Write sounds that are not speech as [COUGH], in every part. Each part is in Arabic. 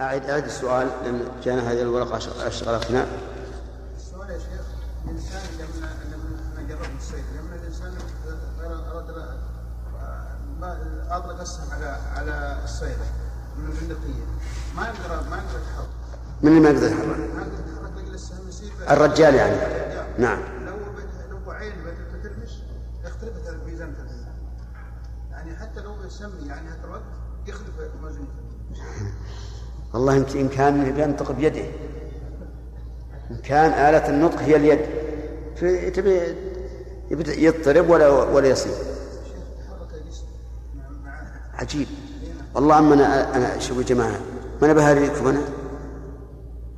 أعد أعد السؤال لأن جانا هذه الورقة أشغلتنا السؤال يا شيخ الإنسان لما لما جرب الصيد لما الإنسان أراد ما أطلق السهم على على الصيد من البندقية ما يقدر ما يقدر يتحرك. من اللي ما يقدر يتحرك؟ ما يقدر يتحرك لأجل السهم يصير الرجال يعني. نعم. لو لو عين بترمش اختلفت الميزان يعني حتى لو يسمي يعني هذا الوقت يختلف الموازين [LAUGHS] والله إن كان ينطق بيده. إن كان آلة النطق هي اليد. تبي يضطرب ولا ولا يصير. عجيب. والله أما أنا أنا شوفوا يا جماعة ما أنا بهاريكم أنا؟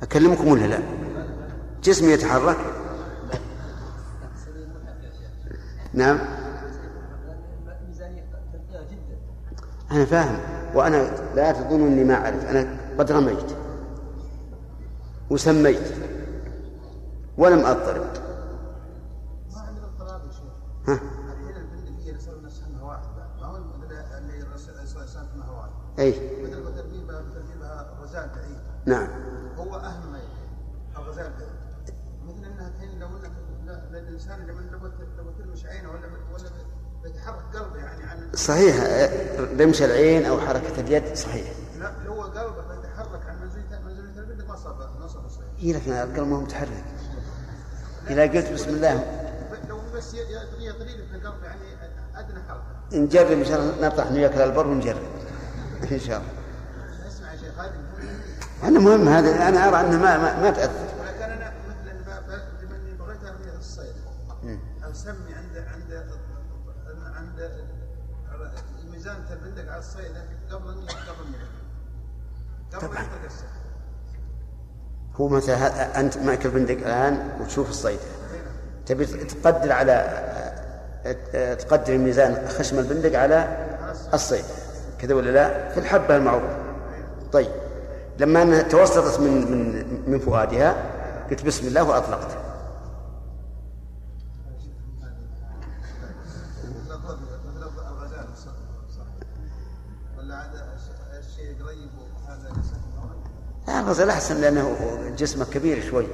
أكلمكم ولا لا؟ جسمي يتحرك. نعم. أنا فاهم. وأنا لا تظن أني ما أعرف. أنا قد رميت وسميت ولم أضطرب. ها؟ ترتيبها ترتيبها غزال بعيد نعم. هو اهم ما الغزال بعيد مثل انها الحين لو انك لا- الانسان لما لو ترمش عينه ولا ولا بيتحرك قلبه يعني عن صحيح. رمش العين أو حركة اليد صحيح لا لو هو قلبه بيتحرك عن منزلية منزلية البندق ما صار ما صار الصيد إيه لكن القلب ما هو متحرك. إذا قلت بسم الله. لو بس يطري في القلب يعني أدنى حركة. نجرب إن شاء الله نطرح نياك البر ونجرب. إن شاء الله. اسمع يا شيخ هذه أنا مهم هذا أنا أرى أنه ما ما, ما تأثر. ولكن أنا مثلا اني بغيت ارمي الصيد اسمي عند عند عند الميزان البندق على الصيد قبل قبل قبل طبعاً. هو مثلا أنت معك البندق الآن وتشوف الصيد. تبي تقدر على تقدر الميزان خشم البندق على الصيد. كذا ولا لا؟ في الحبة المعروفة. طيب. لما توسطت من من من فؤادها قلت بسم الله وأطلقت مثل مثل الغزال صح صح ولا عاد الشيء قريب وهذا يسهل لا الغزال أحسن لأنه جسمه كبير شوي.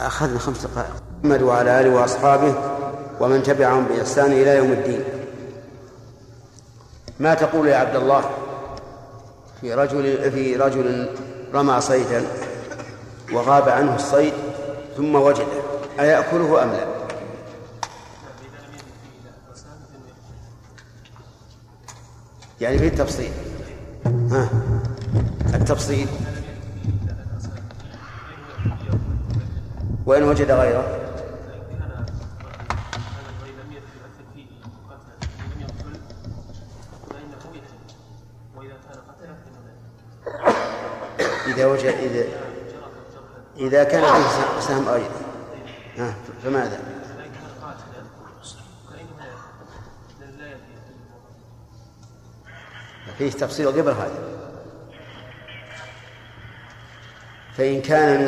أخذنا خمس دقائق. محمد وعلى آله وأصحابه ومن تبعهم بإحسان إلى يوم الدين. ما تقول يا عبد الله؟ في رجل في رجل رمى صيدا وغاب عنه الصيد ثم وجده أيأكله أم لا؟ يعني في التفصيل ها؟ التفصيل. وإن وجد غيره. إذا وجد إذا إذا كان فيه سهم أيضا. فماذا؟ فيه تفصيل قبل هذا. فإن كان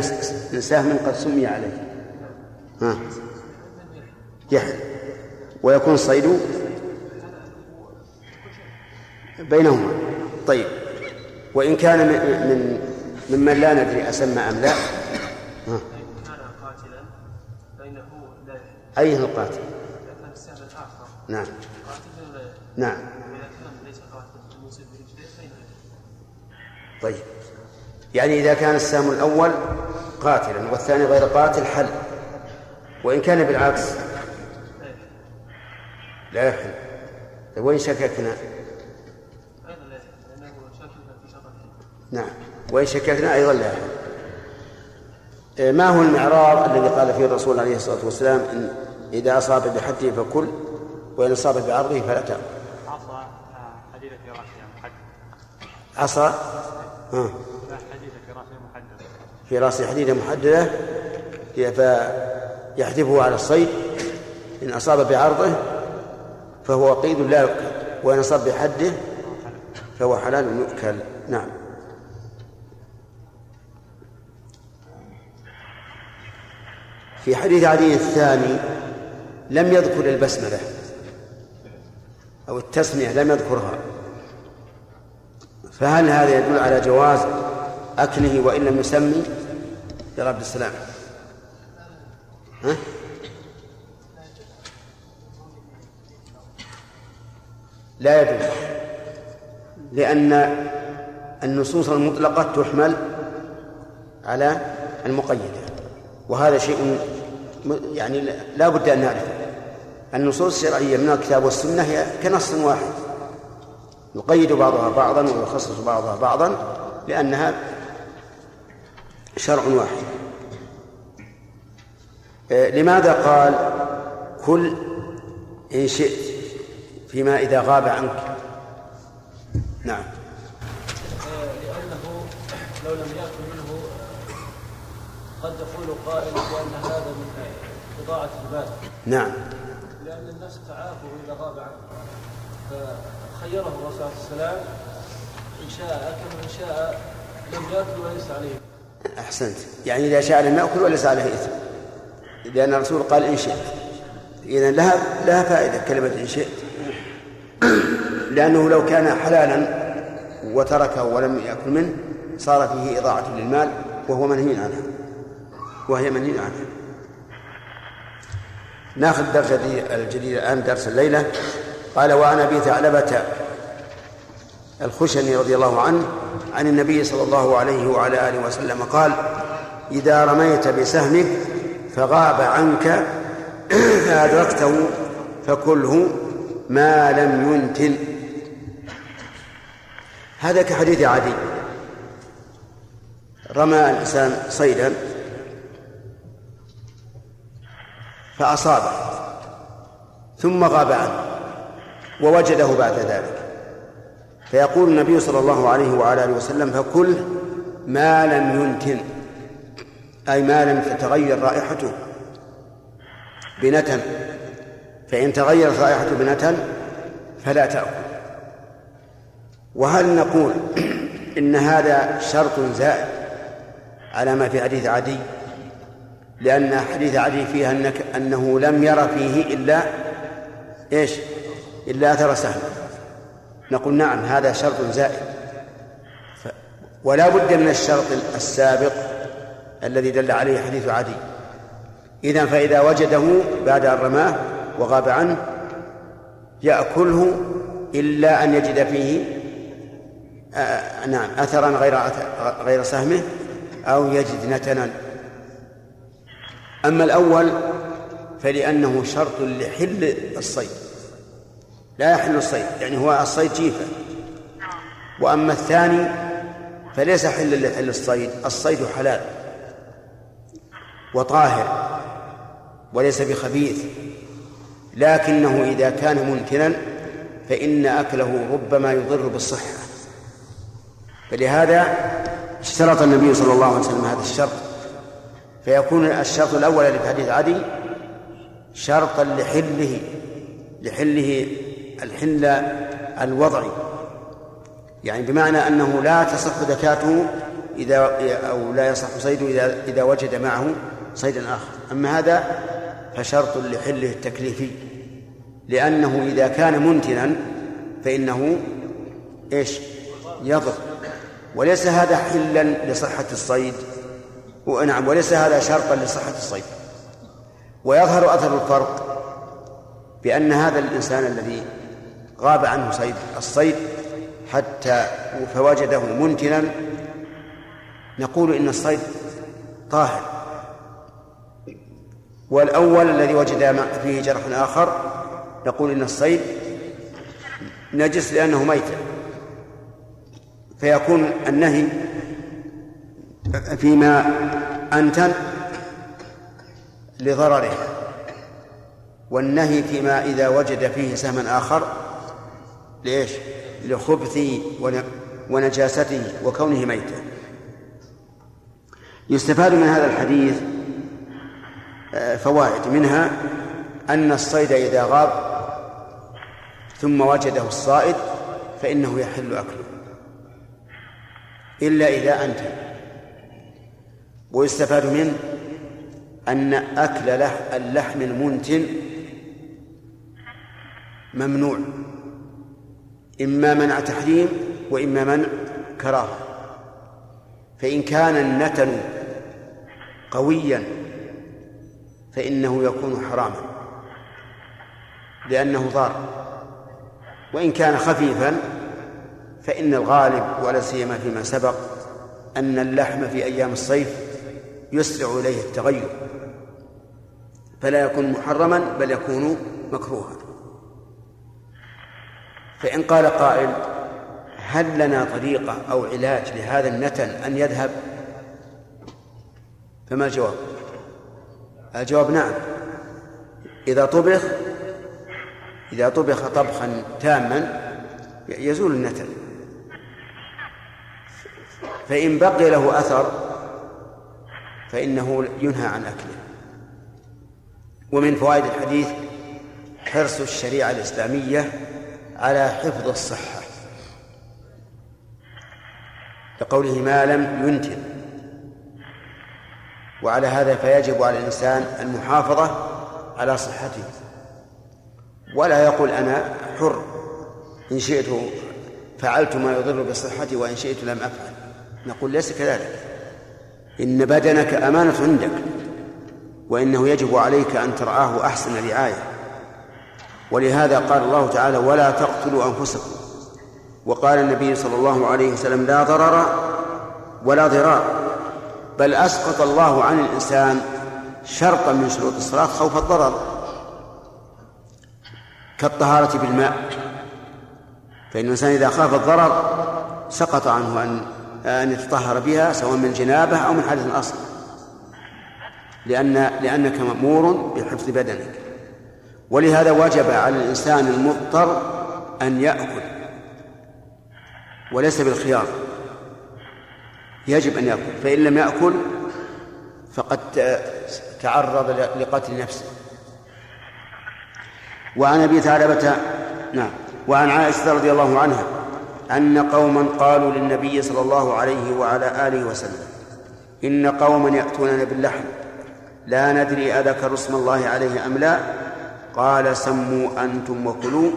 من سهم قد سمي عليه. ها. يحل ويكون الصيد بينهما. طيب. وإن كان من من ممن لا ندري أسمى أم لا. ها. أين القاتل؟ نعم. نعم وإذا كان ليس قاتل الموسم برجليه فإنه يحل طيب. يعني إذا كان السهم الأول قاتلا والثاني غير قاتل حل. وإن كان بالعكس؟ لا يحل. طيب وإن شككنا؟ نعم. وإن شككنا أيضا لا يحل. إيه، ما هو المعراض الذي قال فيه الرسول عليه الصلاة والسلام؟ إن إذا أصاب بحده فكل وإن أصاب بعرضه فلا تأكل. عصا رأسها محدد. عصا؟ حديدة في رأس حديدة محددة. فيحذفه على الصيد. إن أصاب بعرضه فهو قيد لا يؤكل. وإن أصاب بحده فهو حلال يؤكل. نعم. في حديث علي الثاني لم يذكر البسملة أو التسمية لم يذكرها. فهل هذا يدل على جواز أكله وإن لم يسمي؟ يا عبد السلام. ها؟ لا يجوز لأن النصوص المطلقة تحمل على المقيدة. وهذا شيء يعني لا بد أن نعرفه. النصوص الشرعية من الكتاب والسنة هي كنص واحد. يقيد بعضها بعضا ويخصص بعضها بعضا لأنها شرع واحد. آه، لماذا قال كل إن شئت فيما إذا غاب عنك؟ نعم. لأنه لو لم يأكل منه قد يقول قائل بأن هذا من إضاعة المال نعم. لأن الناس تعافوا إذا غاب عنه. فخيره الرسول عليه السلام إن شاء أكل وإن شاء لم يأكل وليس عليه. أحسنت. يعني إذا شاء لم يأكل وليس عليه إثم. لأن الرسول قال إن شئت. إذا لها لها فائدة كلمة إن شئت. [CLEARS THROAT] لأنه لو كان حلالا وتركه ولم يأكل منه صار فيه إضاعة للمال وهو منهي عنها. وهي منهي عنها. ناخذ الدرس الجديد الآن درس الليلة. قال وعن أبي ثعلبة الخشني رضي الله عنه عن النبي صلى الله عليه وعلى آله وسلم قال إذا رميت بسهمك فغاب عنك [CLEARS THROAT] فأدركته فكله ما لم ينتن هذا كحديث عدي رمى الإنسان صيدا فأصابه ثم غاب عنه. ووجده بعد ذلك. فيقول النبي صلى الله عليه وعلى آله وسلم فكل ما لم ينتن أي ما لم تتغير رائحته بنتن فإن تغيرت رائحته بنتن فلا تأكل. وهل نقول [CLEARS THROAT] إن هذا شرط زائد على ما في حديث عدي؟ لأن حديث عدي فيها أنك أنه لم ير فيه إلا إيش؟ إلا أثر سهم. نقول نعم هذا شرط زائد. ف... ولا بد من الشرط السابق الذي دل عليه حديث عدي. إذا فإذا وجده بعد أن رماه وغاب عنه يأكله إلا أن يجد فيه آه نعم أثرا غير أثر غير سهمه أو يجد نتنا. أما الأول فلأنه شرط لحل الصيد. لا يحل الصيد يعني هو الصيد جيفة. وأما الثاني فليس حلا لحل الصيد الصيد حلال وطاهر وليس بخبيث. لكنه إذا كان ممكنا فإن أكله ربما يضر بالصحة. فلهذا اشترط النبي صلى الله عليه وسلم هذا الشرط. فيكون الشرط الأول في حديث عدي شرطا لحله لحله الحل الوضعي يعني بمعنى أنه لا تصح زكاته إذا أو لا يصح صيده إذا إذا وجد معه صيدا آخر. أما هذا فشرط لحله التكليفي لأنه إذا كان منتنا فإنه إيش؟ يضر. وليس هذا حلا لصحة الصيد. نعم وليس هذا شرطا لصحة الصيد. ويظهر أثر الفرق بأن هذا الإنسان الذي غاب عنه صيد الصيد حتى فوجده منتنا. نقول إن الصيد طاهر. والأول الذي وجد فيه جرح آخر نقول إن الصيد نجس لأنه ميت. فيكون النهي فيما أنتن لضرره والنهي فيما إذا وجد فيه سهما آخر لإيش؟ لخبثه ونجاسته وكونه ميتا يستفاد من هذا الحديث آه، فوائد. منها أن الصيد إذا غاب ثم وجده الصائد فإنه يحل أكله. إلا إذا أنتن ويستفاد منه أن أكل اللحم المنتن ممنوع. إما منع تحريم وإما منع كراهة. فإن كان النتن قويا فإنه يكون حراما لأنه ضار. وإن كان خفيفا فإن الغالب ولا سيما فيما سبق أن اللحم في أيام الصيف يسرع إليه التغير فلا يكون محرما بل يكون مكروها. فإن قال قائل هل لنا طريقة أو علاج لهذا النتن أن يذهب؟ فما الجواب؟ الجواب نعم. إذا طبخ إذا طبخ طبخا تاما يزول النتن. فإن بقي له أثر فإنه ينهى عن أكله. ومن فوائد الحديث حرص الشريعة الإسلامية على حفظ الصحة. لقوله ما لم ينتن. وعلى هذا فيجب على الإنسان المحافظة على صحته. ولا يقول أنا حر. إن شئت فعلت ما يضر بصحتي وإن شئت لم أفعل. نقول ليس كذلك. إن بدنك أمانة عندك. وإنه يجب عليك أن ترعاه أحسن رعاية. ولهذا قال الله تعالى ولا تقتلوا أنفسكم. وقال النبي صلى الله عليه وسلم لا ضرر ولا ضرار بل أسقط الله عن الإنسان شرطا من شروط الصلاة خوف الضرر كالطهارة بالماء. فإن الإنسان إذا خاف الضرر سقط عنه أن أن يتطهر بها سواء من جنابة أو من حدث أصغر لأن لأنك مأمور بحفظ بدنك. ولهذا وجب على الإنسان المضطر أن يأكل وليس بالخيار. يجب أن يأكل فإن لم يأكل فقد تعرض لقتل نفسه. وعن أبي ثعلبة نعم وعن عائشة رضي الله عنها أن قوما قالوا للنبي صلى الله عليه وعلى آله وسلم إن قوما يأتوننا باللحم لا ندري أذكر اسم الله عليه أم لا قال سموا أنتم وكلوا.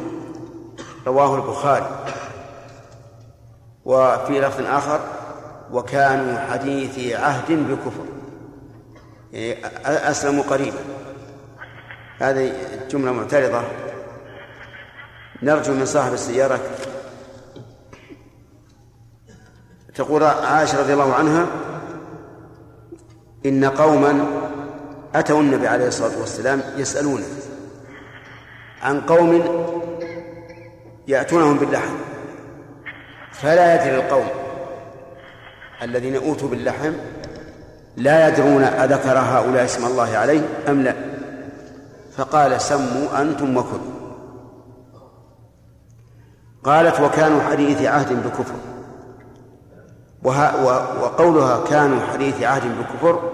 رواه البخاري. وفي لفظ آخر وكانوا حديثي عهد بكفر. يعني أسلموا قريبا. هذه جملة معترضة. نرجو من صاحب السيارة. تقول عائشة رضي الله عنها إن قوما أتوا النبي عليه الصلاة والسلام يسألونه. عن قوم يأتونهم باللحم. فلا يدري القوم الذين أوتوا باللحم لا يدرون أذكر هؤلاء اسم الله عليه أم لا. فقال سموا أنتم وكلوا. قالت وكانوا حديث عهد بكفر. وقولها كانوا حديث عهد بكفر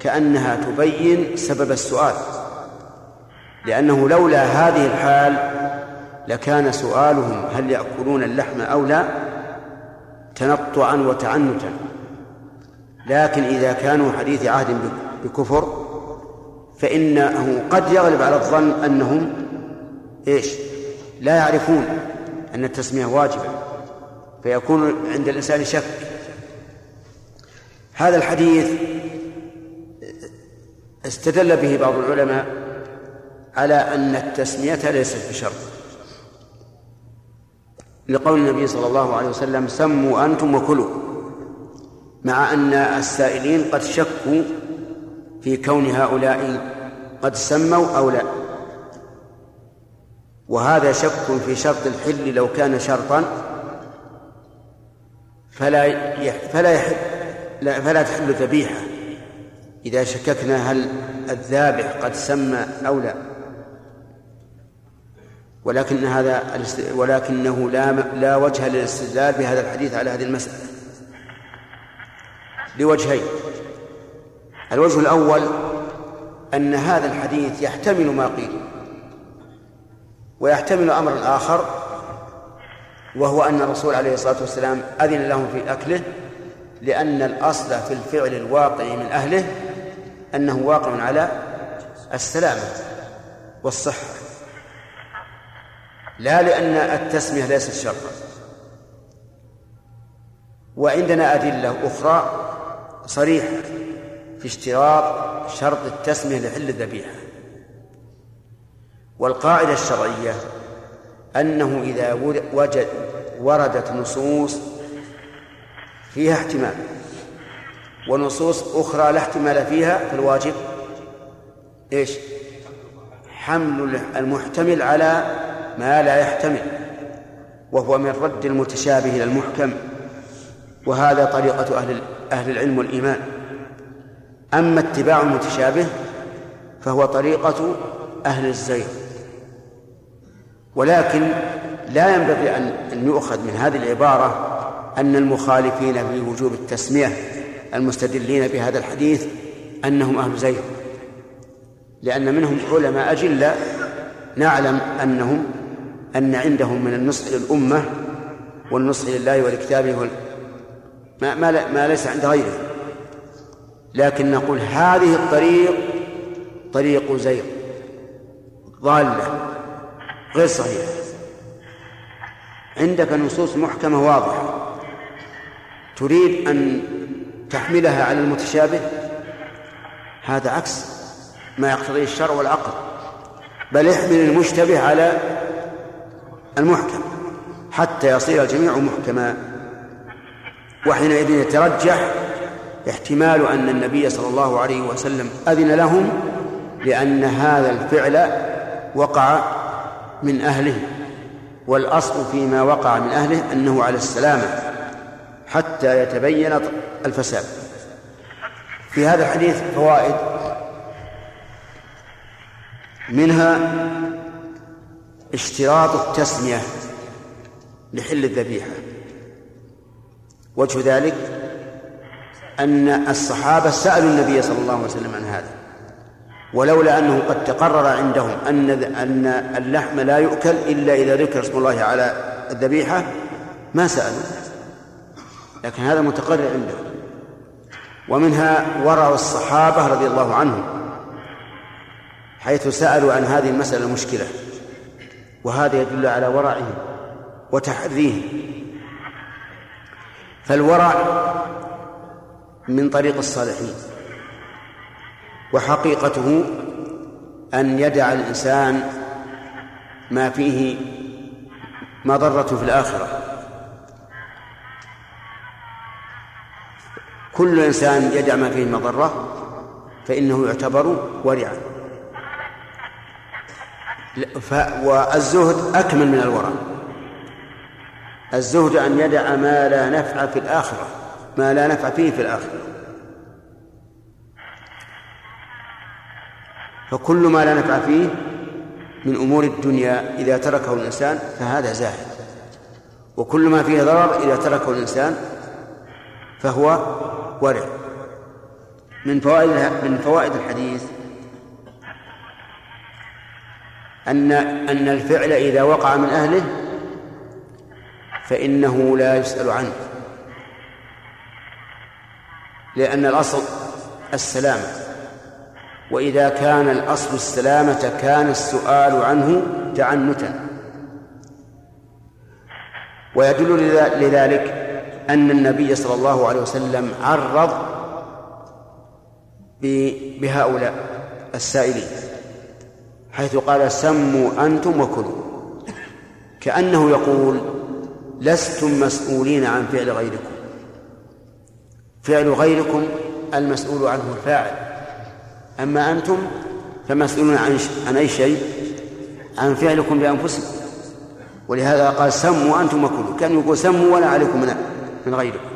كأنها تبين سبب السؤال. لأنه لولا هذه الحال لكان سؤالهم هل يأكلون اللحم أو لا تنطعا وتعنتا. لكن إذا كانوا حديث عهد بكفر فإنه قد يغلب على الظن أنهم إيش؟ لا يعرفون أن التسمية واجبة فيكون عند الإنسان شك. هذا الحديث استدل به بعض العلماء على أن التسمية ليست بشرط. لقول النبي صلى الله عليه وسلم سموا أنتم وكلوا. مع أن السائلين قد شكوا في كون هؤلاء قد سموا أو لا. وهذا شك في شرط الحل لو كان شرطا. فلا فلا يحل لا فلا تحل ذبيحة. إذا شككنا هل الذابح قد سمى أو لا. ولكن هذا ولكنه لا لا وجه للاستدلال بهذا الحديث على هذه المسألة. لوجهين. الوجه الأول أن هذا الحديث يحتمل ما قيل ويحتمل أمرا آخر وهو أن الرسول عليه الصلاة والسلام أذن لهم في أكله لأن الأصل في الفعل الواقع من أهله أنه واقع على السلامة والصحة. لا لأن التسمية ليست شرطا وعندنا أدلة أخرى صريحة في اشتراط شرط التسمية لحل الذبيحة والقاعدة الشرعية أنه إذا وجد وردت نصوص فيها احتمال ونصوص أخرى لا احتمال فيها فالواجب إيش؟ حمل المحتمل على ما لا يحتمل وهو من رد المتشابه إلى المحكم وهذا طريقة أهل أهل العلم والإيمان. أما اتباع المتشابه فهو طريقة أهل الزيغ. ولكن لا ينبغي أن يؤخذ من هذه العبارة أن المخالفين في وجوب التسمية المستدلين بهذا الحديث أنهم أهل زيغ. لأن منهم علماء أجلة نعلم أنهم أن عندهم من النصح للأمة والنصح لله ولكتابه وال... ما, ما, ما ليس عند غيره. لكن نقول هذه الطريق طريق زيغ ضالة غير صحيحة. عندك نصوص محكمة واضحة. تريد أن تحملها على المتشابه؟ هذا عكس ما يقتضيه الشرع والعقل. بل احمل المشتبه على المحكم حتى يصير الجميع محكما. وحينئذ يترجح احتمال أن النبي صلى الله عليه وسلم أذن لهم لأن هذا الفعل وقع من أهله والأصل فيما وقع من أهله أنه على السلامة حتى يتبين الفساد. في هذا الحديث فوائد منها اشتراط التسمية لحل الذبيحة. وجه ذلك أن الصحابة سألوا النبي صلى الله عليه وسلم عن هذا ولولا أنه قد تقرر عندهم أن أن اللحم لا يؤكل إلا إذا ذكر اسم الله على الذبيحة ما سألوا. لكن هذا متقرر عندهم. ومنها ورع الصحابة رضي الله عنهم حيث سألوا عن هذه المسألة المشكلة. وهذا يدل على ورعهم وتحريهم فالورع من طريق الصالحين وحقيقته أن يدع الإنسان ما فيه مضرة في الآخرة. كل إنسان يدع ما فيه مضرة فإنه يعتبر ورعا. والزهد أكمل من الورع. الزهد أن يدع ما لا نفع في الآخرة ما لا نفع فيه في الآخرة. فكل ما لا نفع فيه من أمور الدنيا إذا تركه الإنسان فهذا زاهد. وكل ما فيه ضرر إذا تركه الإنسان فهو ورع. من فوائد من فوائد الحديث أن أن الفعل إذا وقع من أهله فإنه لا يسأل عنه. لأن الأصل السلامة. وإذا كان الأصل السلامة كان السؤال عنه تعنتا. ويدل لذلك أن النبي صلى الله عليه وسلم عرض بهؤلاء السائلين. حيث قال سموا أنتم وكلوا. كأنه يقول لستم مسؤولين عن فعل غيركم. فعل غيركم المسؤول عنه الفاعل. أما أنتم فمسؤولون عن عن أي شيء؟ عن فعلكم بأنفسكم ولهذا قال سموا أنتم وكلوا. كان يقول سموا ولا عليكم من غيركم.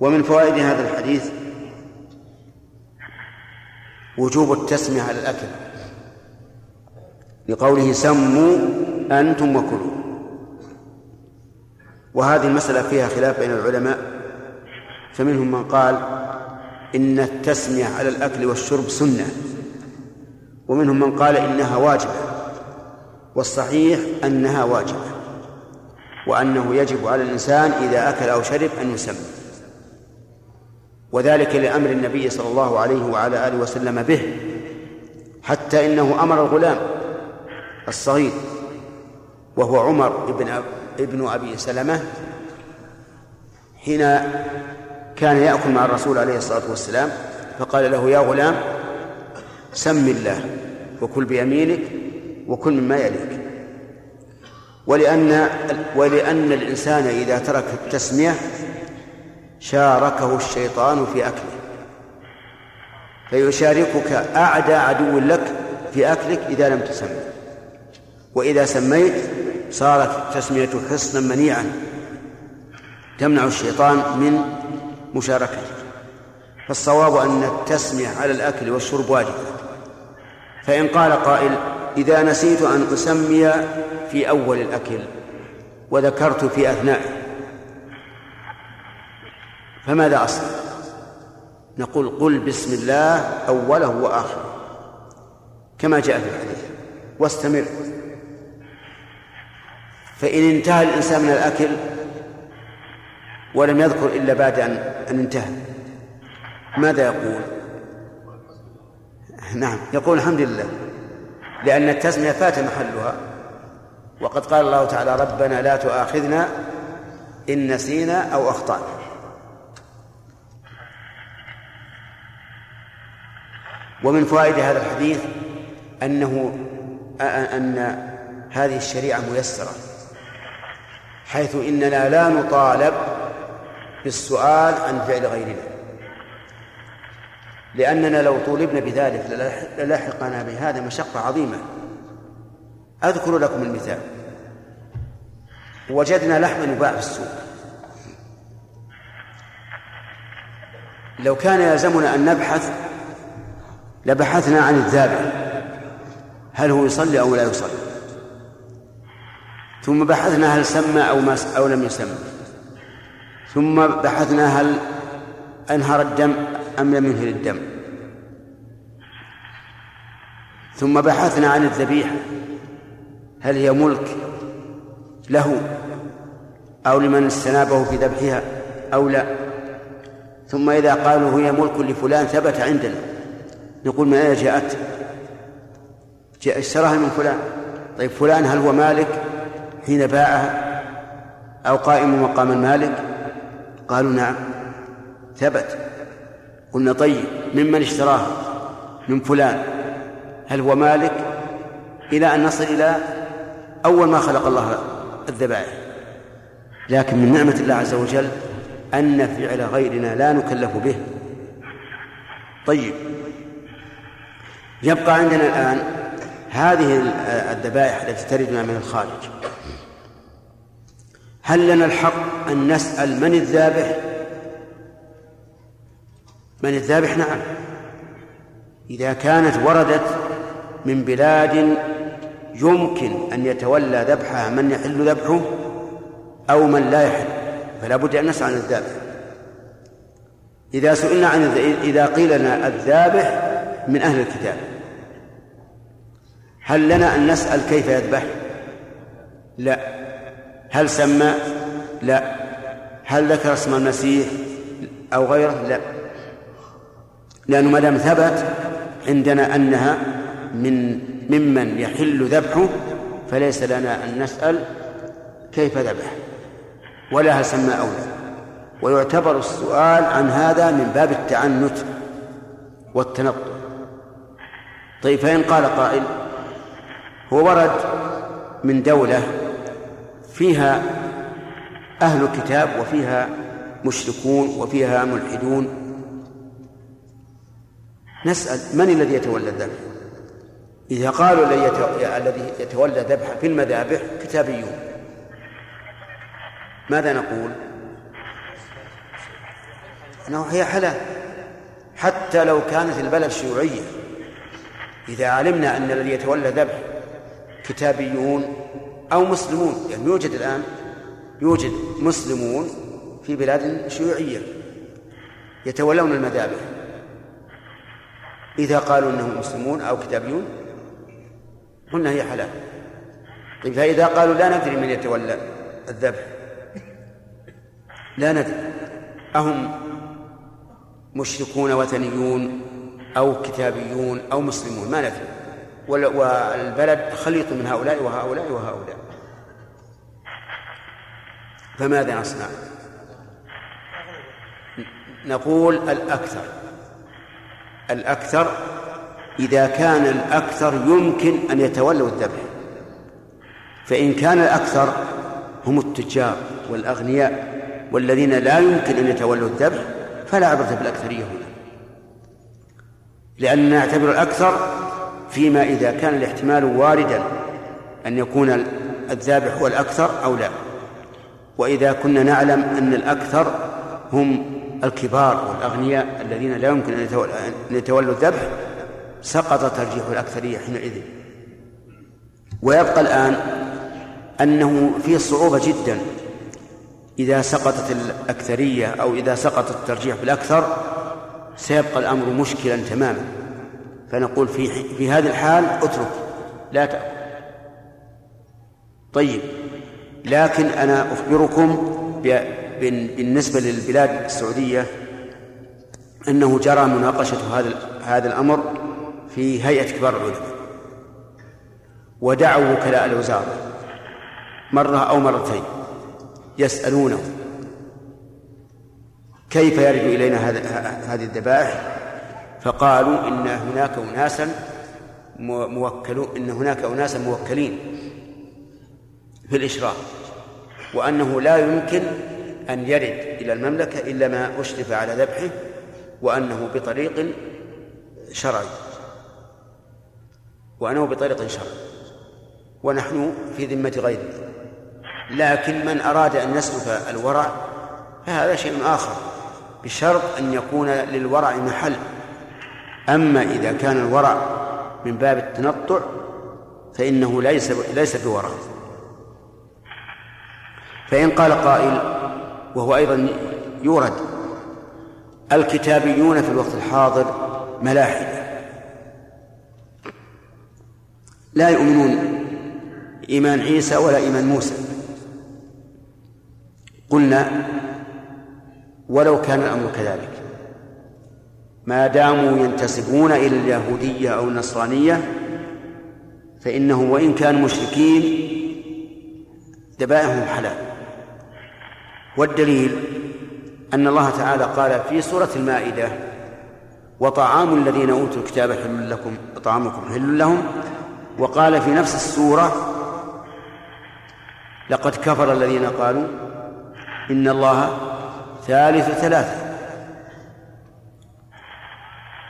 ومن فوائد هذا الحديث وجوب التسمية على الأكل. لقوله سموا أنتم وكلوا. وهذه المسألة فيها خلاف بين العلماء. فمنهم من قال إن التسمية على الأكل والشرب سنة. ومنهم من قال إنها واجبة. والصحيح أنها واجبة. وأنه يجب على الإنسان إذا أكل أو شرب أن يسمي وذلك لأمر النبي صلى الله عليه وعلى آله وسلم به حتى إنه أمر الغلام الصغير وهو عمر ابن ابن أبي سلمة حين كان يأكل مع الرسول عليه الصلاة والسلام فقال له يا غلام سم الله وكل بيمينك وكل مما يليك. ولأن ولأن الإنسان إذا ترك التسمية شاركه الشيطان في أكله. فيشاركك أعدى عدو لك في أكلك إذا لم تسمي وإذا سميت صارت التسمية حصنا منيعا. تمنع الشيطان من مشاركتك. فالصواب أن التسمية على الأكل والشرب واجبة. فإن قال قائل إذا نسيت أن أسمي في أول الأكل وذكرت في أثنائه فماذا أصنع؟ نقول قل بسم الله أوله وآخره كما جاء في الحديث واستمر. فإن انتهى الإنسان من الأكل ولم يذكر إلا بعد أن أن انتهى ماذا يقول؟ نعم يقول الحمد لله لأن التسمية فات محلها وقد قال الله تعالى ربنا لا تؤاخذنا إن نسينا أو أخطأنا. ومن فوائد هذا الحديث أنه أن هذه الشريعة ميسرة حيث إننا لا نطالب بالسؤال عن فعل غيرنا. لأننا لو طولبنا بذلك للاحقنا بهذا مشقة عظيمة. أذكر لكم المثال. وجدنا لحما يباع في السوق. لو كان يلزمنا أن نبحث لبحثنا عن الذابح. هل هو يصلي أو لا يصلي؟ ثم بحثنا هل سمى أو ما أو لم يسمى. ثم بحثنا هل أنهر الدم أم لم ينهر الدم. ثم بحثنا عن الذبيحة. هل هي ملك له أو لمن استنابه في ذبحها أو لا. ثم إذا قالوا هي ملك لفلان ثبت عندنا. نقول أين جاءت؟ جاء اشتراها من فلان. طيب فلان هل هو مالك؟ حين باعها. أو قائم مقام المالك؟ قالوا نعم. ثبت. قلنا طيب ممن اشتراها؟ من فلان. هل هو مالك؟ إلى أن نصل إلى أول ما خلق الله الذبائح. لكن من نعمة الله عز وجل أن فعل غيرنا لا نكلف به. طيب. يبقى عندنا الآن هذه الذبائح التي تردنا من الخارج. هل لنا الحق أن نسأل من الذابح؟ من الذابح؟ نعم. إذا كانت وردت من بلاد يمكن أن يتولى ذبحها من يحل ذبحه أو من لا يحل فلا بد أن نسأل عن الذابح. إذا سئلنا عن إذا قيل لنا الذابح من أهل الكتاب. هل لنا أن نسأل كيف يذبح؟ لا. هل سمى؟ لا. هل ذكر اسم المسيح أو غيره؟ لا. لأنه ما دام ثبت عندنا أنها من ممن يحل ذبحه فليس لنا أن نسأل كيف ذبح ولا هل سمى أو لا. ويعتبر السؤال عن هذا من باب التعنت والتنطع طيب فإن قال قائل هو ورد من دولة فيها أهل كتاب وفيها مشركون وفيها ملحدون. نسأل من الذي يتولى الذبح؟ إذا قالوا الذي يتولى ذبح في المذابح كتابيون. ماذا نقول؟ أنه هي حلال حتى لو كانت البلد شيوعية. إذا علمنا أن الذي يتولى ذبح كتابيون أو مسلمون يعني يوجد الآن يوجد مسلمون في بلاد شيوعية يتولون المذابح. إذا قالوا أنهم مسلمون أو كتابيون قلنا هي حلال. طيب فإذا قالوا لا ندري من يتولى الذبح لا ندري. أهم مشركون وثنيون أو كتابيون أو مسلمون ما ندري. وال- والبلد خليط من هؤلاء وهؤلاء وهؤلاء. فماذا نصنع؟ نقول الأكثر. الأكثر إذا كان الأكثر يمكن أن يتولوا الذبح. فإن كان الأكثر هم التجار والأغنياء والذين لا يمكن أن يتولوا الذبح فلا عبرة بالأكثرية هنا. لأننا نعتبر الأكثر فيما إذا كان الاحتمال واردا أن يكون الذابح هو الأكثر أو لا. وإذا كنا نعلم أن الأكثر هم الكبار والأغنياء الذين لا يمكن أن يتول- أن يتولوا الذبح سقط ترجيح الأكثرية حينئذ. ويبقى الآن أنه فيه صعوبة جدا. إذا سقطت الأكثرية أو إذا سقط الترجيح بالأكثر سيبقى الأمر مشكلا تماما. فنقول في في هذه الحال اترك لا تأكل. طيب لكن أنا أخبركم بالنسبة للبلاد السعودية أنه جرى مناقشة هذا هذا الأمر في هيئة كبار العلماء. ودعوا وكلاء الوزارة مرة أو مرتين يسألونه كيف يرد إلينا هذه الذبائح؟ فقالوا إن هناك أناسا مو- موكلون إن هناك أناسا موكلين في الإشراف وأنه لا يمكن أن يرد إلى المملكة إلا ما أشرف على ذبحه وأنه بطريق شرعي. وأنه بطريق شرعي. ونحن في ذمة غيرنا لكن من أراد أن يسلك الورع فهذا شيء آخر. بشرط أن يكون للورع محل. أما إذا كان الورع من باب التنطع فإنه ليس ليس بورع. فإن قال قائل وهو أيضا يورد الكتابيون في الوقت الحاضر ملاحدة. لا يؤمنون إيمان عيسى ولا إيمان موسى. قلنا ولو كان الأمر كذلك. ما داموا ينتسبون إلى اليهودية أو النصرانية فإنهم وإن كانوا مشركين ذبائحهم حلال. والدليل أن الله تعالى قال في سورة المائدة وطعام الذين أوتوا الكتاب حل لكم وطعامكم حل لهم. وقال في نفس السورة لقد كفر الذين قالوا إن الله ثالث ثلاثة.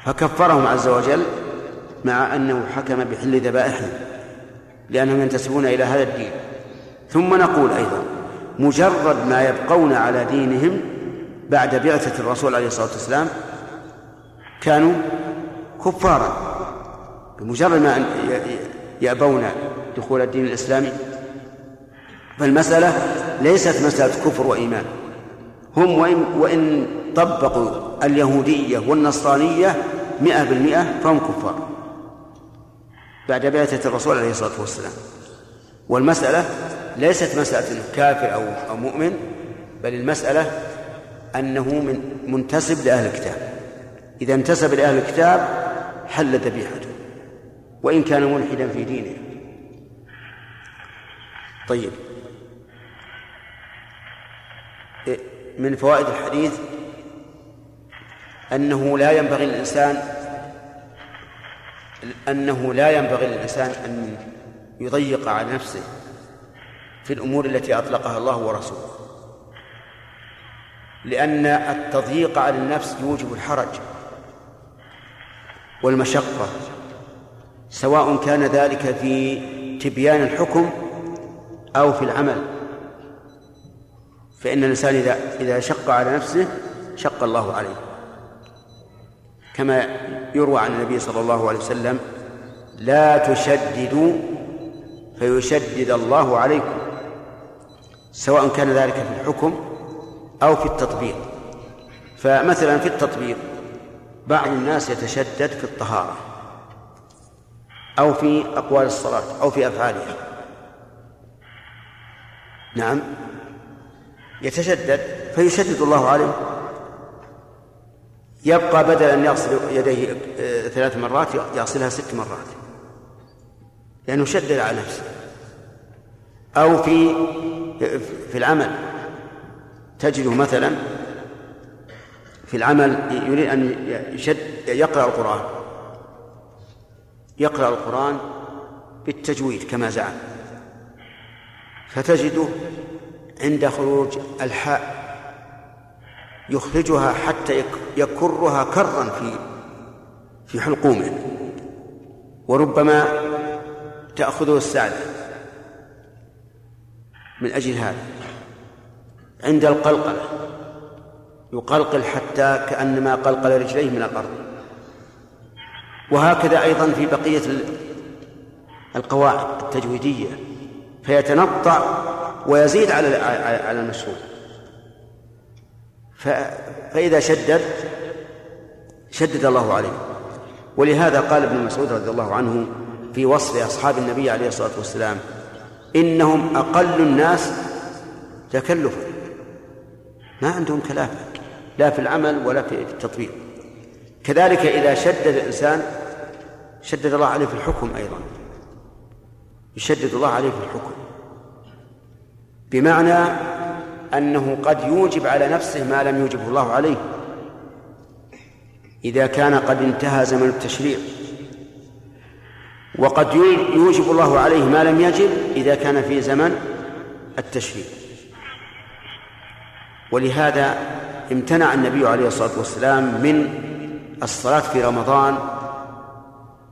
فكفرهم عز وجل مع أنه حكم بحل ذبائحهم لأنهم ينتسبون إلى هذا الدين. ثم نقول أيضا مجرد ما يبقون على دينهم بعد بعثة الرسول عليه الصلاة والسلام كانوا كفارا. بمجرد ما يأبون دخول الدين الإسلامي. فالمسألة ليست مسألة كفر وإيمان. هم وإن, وإن طبقوا اليهودية والنصرانية مئة بالمئة فهم كفار. بعد بعثة الرسول عليه الصلاة والسلام. والمسألة ليست مسألة كافر أو أو مؤمن بل المسألة أنه من منتسب لأهل الكتاب. إذا انتسب لأهل الكتاب حل ذبيحته. وإن كان ملحدا في دينه. طيب. من فوائد الحديث أنه لا ينبغي للإنسان أنه لا ينبغي للإنسان أن يضيق على نفسه في الأمور التي أطلقها الله ورسوله لأن التضييق على النفس يوجب الحرج والمشقة سواء كان ذلك في تبيان الحكم أو في العمل. فإن الإنسان إذا إذا شق على نفسه شق الله عليه. كما يروى عن النبي صلى الله عليه وسلم لا تشددوا فيشدد الله عليكم سواء كان ذلك في الحكم أو في التطبيق. فمثلا في التطبيق بعض الناس يتشدد في الطهارة أو في أقوال الصلاة أو في أفعالها. نعم. يتشدد فيشدد الله عليه. يبقى بدل أن يغسل يديه ثلاث مرات يغسلها ست مرات. لأنه شدد على نفسه. أو في في العمل. تجده مثلا في العمل يريد أن يشد يقرأ القرآن. يقرأ القرآن بالتجويد كما زعم. فتجده عند خروج الحاء يخرجها حتى يكرها كرا في في حلقومه. وربما تأخذه السعدة من أجل هذا. عند القلقلة يقلقل حتى كأنما قلقل رجليه من الأرض. وهكذا أيضا في بقية القواعد التجويدية. فيتنطع ويزيد على على المشروع فإذا شدد شدد الله عليه. ولهذا قال ابن مسعود رضي الله عنه في وصف أصحاب النبي عليه الصلاة والسلام إنهم أقل الناس تكلفا. ما عندهم كلافة لا في العمل ولا في التطبيق. كذلك إذا شدد الإنسان شدد الله عليه في الحكم أيضا. يشدد الله عليه في الحكم. بمعنى أنه قد يوجب على نفسه ما لم يوجبه الله عليه. إذا كان قد انتهى زمن التشريع. وقد يوجب الله عليه ما لم يجب إذا كان في زمن التشريع. ولهذا امتنع النبي عليه الصلاة والسلام من الصلاة في رمضان.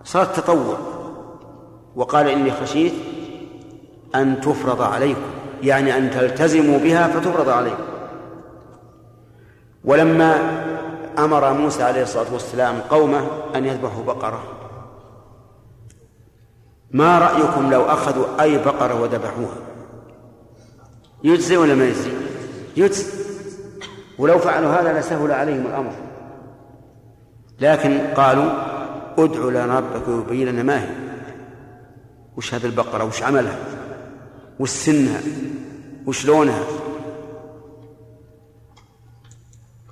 صلاة تطوع وقال إني خشيت أن تفرض عليكم. يعني أن تلتزموا بها فتفرض عليكم ولما أمر موسى عليه الصلاة والسلام قومه أن يذبحوا بقرة ما رأيكم لو أخذوا أي بقرة وذبحوها؟ يجزي ولا ما يجزي؟ يجزي. ولو فعلوا هذا لسهل عليهم الأمر. لكن قالوا ادع لنا ربك ويبين لنا ما هي. وش هذه البقرة؟ وش عملها؟ وش سنها وش لونها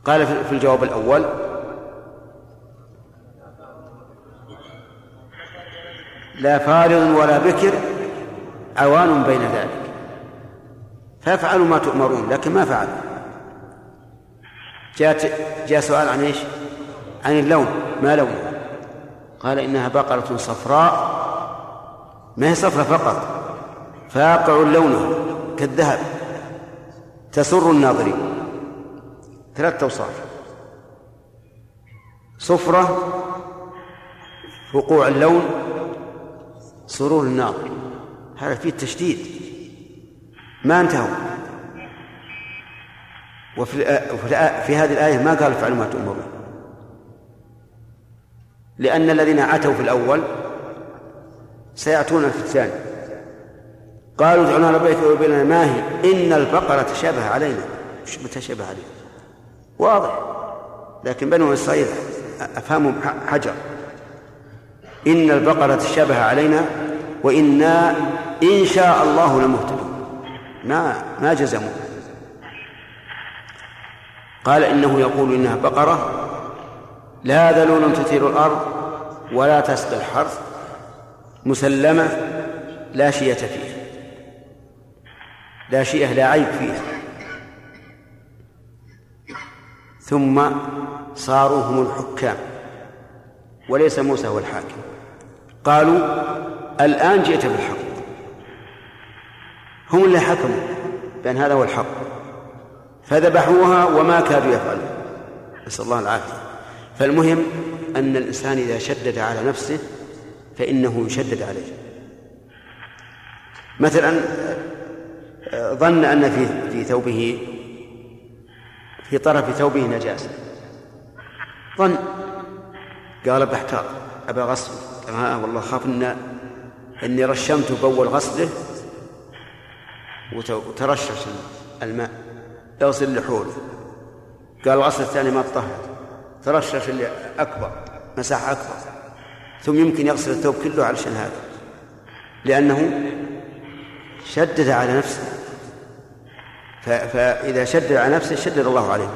قال في الجواب الأول لا فارغ ولا بكر عوان بين ذلك. فافعلوا ما تؤمرون لكن ما فعل جاءت جاء سؤال عن إيش؟ عن اللون ما لون قال إنها بقرة صفراء. ما هي صفرة فقط؟ فاقع لونه كالذهب تسر الناظرين. ثلاثة أوصاف. صفرة وقوع اللون سرور الناظر هذا فيه تشديد. ما انتهوا. وفي في هذه الآية ما قال افعلوا ما تؤمرون. لأن الذين عتوا في الأول سيأتون في الثاني. قالوا ادعونا ربك ويبين ما هي؟ إن البقرة تشابه علينا. مش متشابه علينا؟ واضح. لكن بنو إسرائيل أفهمهم حجر. إن البقرة تشابه علينا وإنا إن شاء الله لمهتدون. ما ما جزموا. قال إنه يقول إنها بقرة. لا ذلول تثير الأرض ولا تسقي الحرث. مسلمة لا شية فيها. لا شيء لا عيب فيها. ثم صاروا هم الحكام وليس موسى هو الحاكم. قالوا الآن جئت بالحق. هم اللي حكموا بأن هذا هو الحق. فذبحوها وما كادوا يفعلون. نسأل الله العافية. فالمهم أن الإنسان إذا شدد على نفسه فإنه يشدد عليه. مثلا ظن أن في في ثوبه في طرف ثوبه نجاسة. ظن. قال بحتاط أبى غسله قال ها والله خاف أن إني رشمته بأول غسله وترشش الماء. يغسل اللي حوله قال الغسل الثاني ما تطهر. ترشش اللي أكبر. مساحة أكبر. ثم يمكن يغسل الثوب كله علشان هذا. لأنه شدد على نفسه. فإذا شدد على نفسه شدد الله عليه.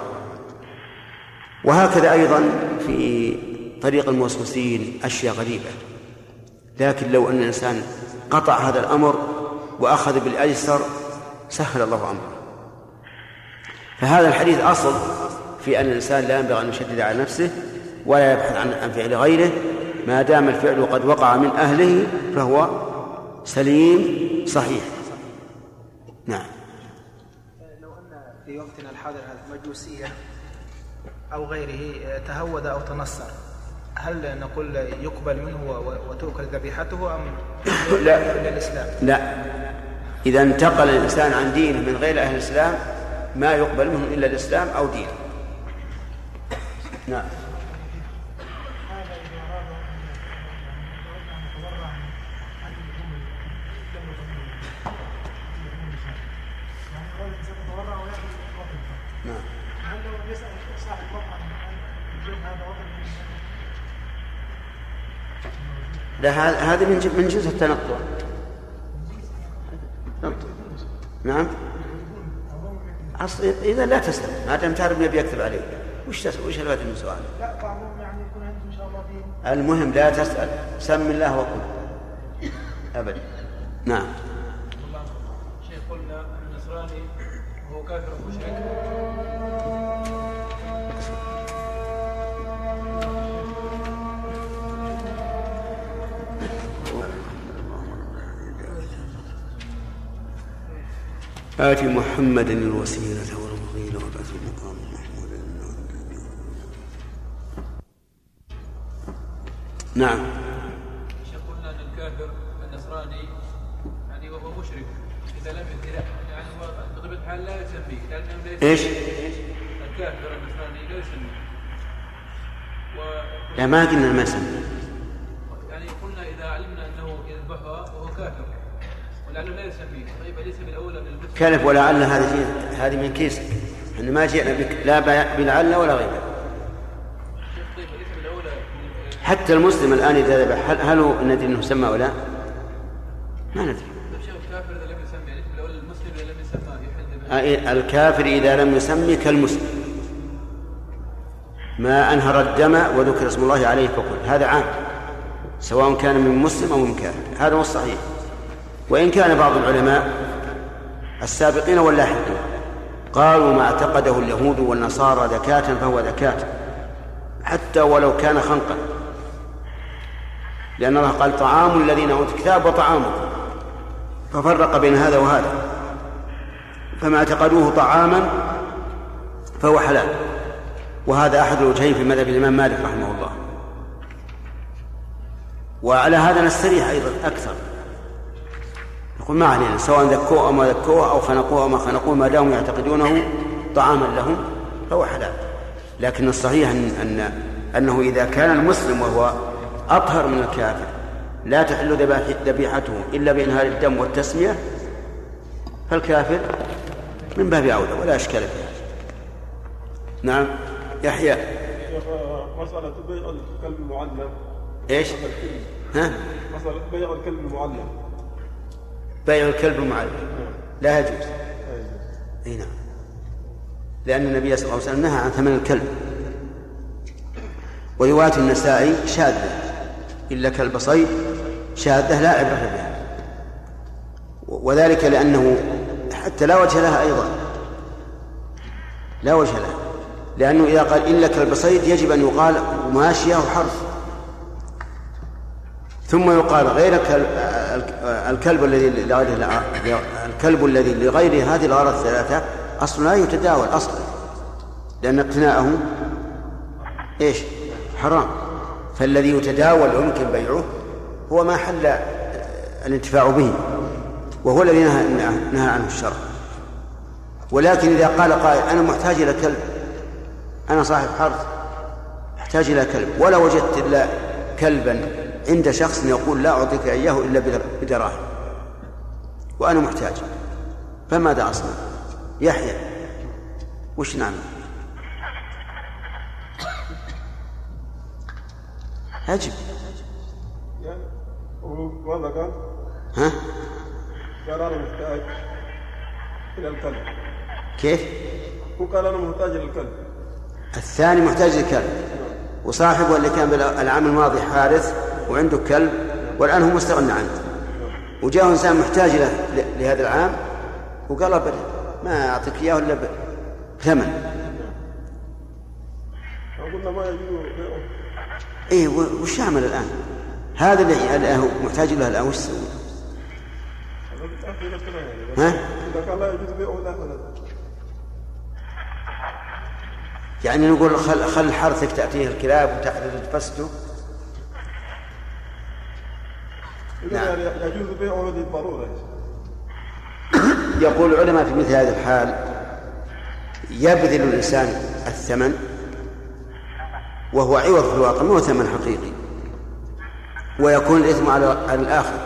وهكذا أيضا في طريق الموسوسين أشياء غريبة. لكن لو أن الإنسان قطع هذا الأمر وأخذ بالأيسر سهل الله أمره. فهذا الحديث أصل في أن الإنسان لا ينبغي أن يشدد على نفسه ولا يبحث عن عن فعل غيره. ما دام الفعل قد وقع من أهله فهو سليم صحيح. نعم. في وقتنا الحاضر هذا مجوسية أو غيره تهود أو تنصر هل نقول يقبل منه وتؤكل ذبيحته أم [COUGHS] لا. الإسلام؟ لا إذا انتقل الإنسان عن دينه من غير أهل الإسلام ما يقبل منه إلا الإسلام أو دينه نعم لا هذا من من جزء التنطع تنطع. نعم. أصل إذا لا تسأل ما دام تعرف النبي يكتب عليك. وش تسأل وش الفائدة من سؤال لا بعضهم يعني يكون عنده إن شاء الله دين. المهم لا تسأل. سم الله وكل أبدا. نعم. شيخ قلنا النصراني هو كافر مشرك آت محمدا الوسيلة والفضيلة وبعث المقام محمود نعم. قلنا ان الكافر النصراني يعني وهو مشرك إذا لم إذا يعني هو بطبيعة الحال لا ليس إيش؟ الكافر النصراني لا يسميه. و لا ما قلنا ما سمي يعني قلنا إذا علمنا أنه يذبحها وهو كافر. لا يسميه طيب من المسلم كلف ولعل هذه هذه من كيسك إحنا ما جئنا بك لا بلعل ولا غيره طيب حتى المسلم الآن إذا ذبح هل هل هو ندري إنه سمى ولا ما ندري. طيب الكافر لم يسمي آه، به الكافر إذا لم يسمي كالمسلم. ما أنهر الدم وذكر اسم الله عليه فقل. هذا عام سواء كان من مسلم أو من كافر. هذا هو الصحيح. وإن كان بعض العلماء السابقين واللاحقين قالوا ما اعتقده اليهود والنصارى زكاة فهو زكاة حتى ولو كان خنقا. لأن الله قال طعام الذين أوتوا الكتاب وطعامكم. ففرق بين هذا وهذا. فما اعتقدوه طعاما فهو حلال. وهذا أحد الوجهين في مذهب الإمام مالك رحمه الله. وعلى هذا نستريح أيضا أكثر. نقول ما علينا سواء ذكوه أو ما ذكوه أو خنقوه أو ما خنقوه ما داموا يعتقدونه طعاما لهم فهو حلال. لكن الصحيح أن, أن أنه إذا كان المسلم وهو أطهر من الكافر لا تحل ذبيحته إلا بإنهار الدم والتسمية فالكافر من باب أولى ولا إشكال في هذا نعم. يحيى. مسألة بيع الكلب المعلم. إيش؟ ها؟ مسألة بيع الكلب المعلم. بيع الكلب المعلم لا يجوز. أي نعم. لأن النبي صلى الله عليه وسلم نهى عن ثمن الكلب. ورواية النسائي شاذة. إلا كلب صيد شاذة لا عبرة بها. وذلك لأنه حتى لا وجه لها أيضا. لا وجه لها. لأنه إذا قال إلا كلب صيد يجب أن يقال ماشية وحرث ثم يقال غير الكلب, الذي لغير الكلب الذي لغير هذه الأغراض الثلاثة أصلا لا يتداول أصلا لأن اقتناءه إيش؟ حرام فالذي يتداول ويمكن بيعه هو ما حل الانتفاع به وهو الذي نهى, نهى عنه الشرع ولكن إذا قال قائل أنا محتاج إلى كلب أنا صاحب حرث أحتاج إلى كلب ولا وجدت إلا كلبا عند شخص يقول لا أعطيك إياه إلا بدراهم وأنا محتاج فماذا أصنع؟ يحيى وش نعمل؟ أجب؟ ها؟ قال أنا محتاج إلى الكلب كيف؟ هو قال أنا محتاج إلى الكلب الثاني محتاج لكلب وصاحبه اللي كان بالعام الماضي حارس وعنده كلب والآن هو مستغنى عنه وجاء إنسان محتاج له لهذا العام وقال أبدا ما أعطيك إياه إلا بثمن قلنا إيه وش يعمل الآن؟ هذا اللي محتاج له الآن وش يسوي؟ ها؟ يعني نقول خل, خل حرثك تأتيه الكلاب وتحرث فسده نعم. يجوز بيعه للضرورة يقول العلماء في مثل هذه الحال يبذل الإنسان الثمن وهو عوض في الواقع ما هو ثمن حقيقي؟ ويكون الإثم على على الآخر.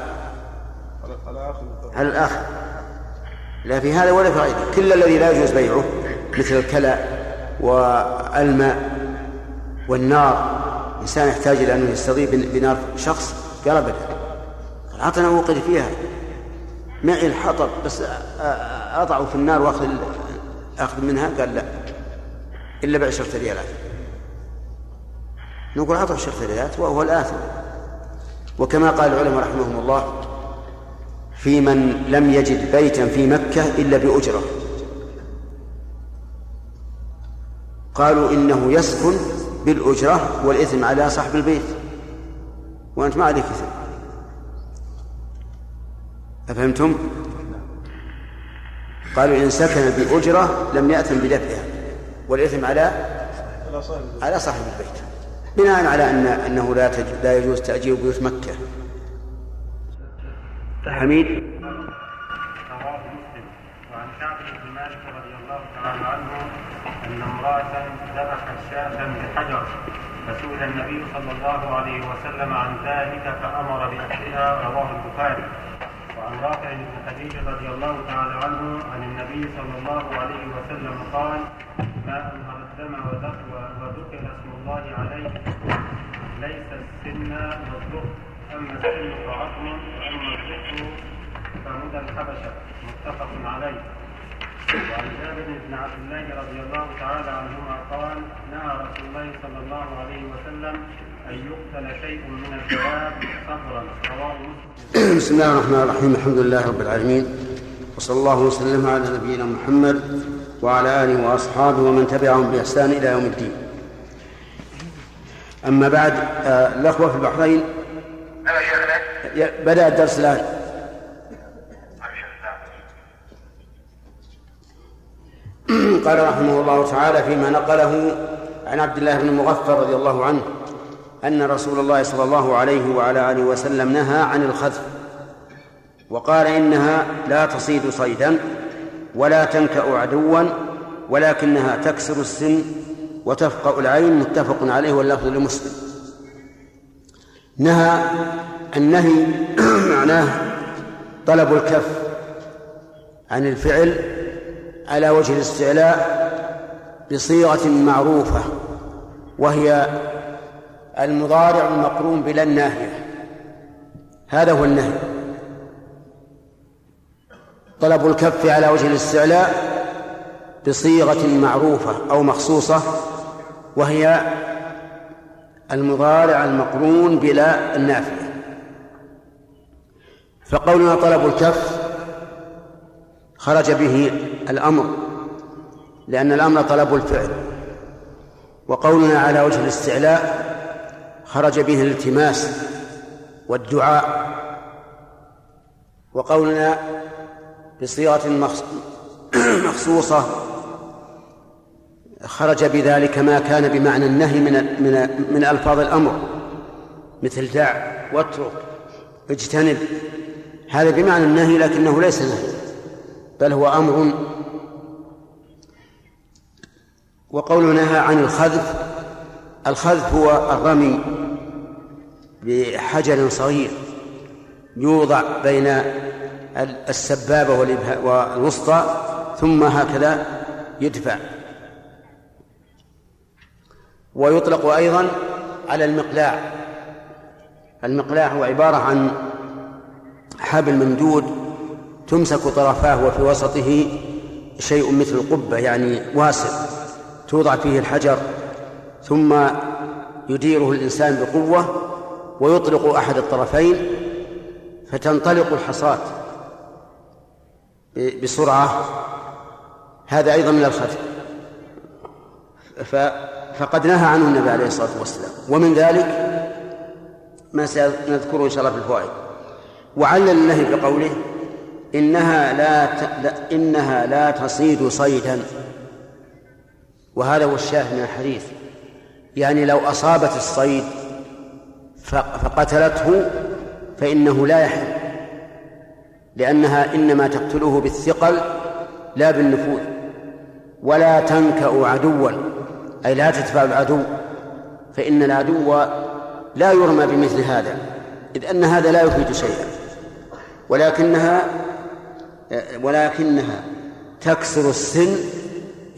على الآخر. لا في هذا ولا في غيره. كل الذي لا يجوز بيعه مثل الكلى والماء والنار إنسان يحتاج إلى أنه يستضيف بنار شخص قال أبدا أعطنا أوقد فيها. معي الحطب بس أضعه في النار وأخذ أخذ منها؟ قال لا. إلا بعشرة ريالات نقول أعطه عشرة ريالات وهو الآثم. وكما قال العلماء رحمهم الله في من لم يجد بيتا في مكة إلا بأجرة. قالوا إنه يسكن بالأجرة والإثم على صاحب البيت. وأنت ما عليك إثم. أفهمتم؟ قالوا إن سكن بأجرة لم يأثم بدفعها والإثم على على صاحب البيت بناء على أن أنه لا لا يجوز تأجير بيوت مكة. حميد؟ رواه مسلم. وعن كعب بن مالك رضي الله تعالى عنه أن امرأة ذبحت شاة بحجر فسئل النبي صلى الله عليه وسلم عن ذلك فأمر بأكلها رواه البخاري. وعن رافع بن خديج رضي الله تعالى عنه عن النبي صلى الله عليه وسلم قال ما أنهر الدم وذكر اسم الله عليه ليس السن والذكر أما السن فعظم وأما الذكر فمدى الحبشة. متفق عليه. وعن جابر بن عبد الله رضي الله تعالى عنهما قال نهى رسول الله صلى الله عليه وسلم أن يقتل شيء من الدواب صبرا رواه مسلم. بسم الله الرحمن الرحيم. الحمد لله رب العالمين. وصلى الله وسلم على نبينا محمد وعلى آله وأصحابه ومن تبعهم بإحسان إلى يوم الدين. أما بعد آه، الأخوة في البحرين. بدأ الدرس الآن. قال رحمه الله تعالى فيما نقله عن عبد الله بن المغفر رضي الله عنه. أن رسول الله صلى الله عليه وعلى آله وسلم نهى عن الخذف وقال إنها لا تصيد صيدا ولا تنكأ عدوا ولكنها تكسر السن وتفقأ العين متفق عليه واللفظ لمسلم. نهى النهي [CLEARS THROAT] معناه طلب الكف عن الفعل على وجه الاستعلاء بصيغة معروفة وهي المضارع المقرون بلا الناهية. هذا هو النهي. طلب الكف على وجه الاستعلاء بصيغة معروفة أو مخصوصة وهي المضارع المقرون بلا النافية. فقولنا طلب الكف خرج به الأمر لأن الأمر طلب الفعل. وقولنا على وجه الاستعلاء خرج به الالتماس والدعاء وقولنا بصيغة [CLEARS THROAT] مخصوصة خرج بذلك ما كان بمعنى النهي من من من ألفاظ الأمر مثل دع واترك اجتنب. هذا بمعنى النهي لكنه ليس نهي بل هو أمر. وقول نهى عن الخذف الخذف هو الرمي. بحجر صغير يوضع بين السبابة والوسطى ثم هكذا يدفع. ويطلق أيضا على المقلاع. المقلاع هو عبارة عن حبل ممدود تمسك طرفاه وفي وسطه شيء مثل القبة يعني واسع. توضع فيه الحجر ثم يديره الإنسان بقوة ويطلق أحد الطرفين فتنطلق الحصاة بسرعة. هذا أيضا من الخذف فقد نهى عنه النبي عليه الصلاة والسلام. ومن ذلك ما سنذكره إن شاء الله في الفوائد. وعلل النهي بقوله إنها لا, ت... لا إنها لا تصيد صيدا. وهذا هو الشاهد من الحديث. يعني لو أصابت الصيد فقتلته فإنه لا يحل لأنها إنما تقتله بالثقل لا بالنفوذ ولا تنكأ عدوا أي لا تدفع العدو فإن العدو لا يرمى بمثل هذا إذ أن هذا لا يفيد شيئا ولكنها ولكنها تكسر السن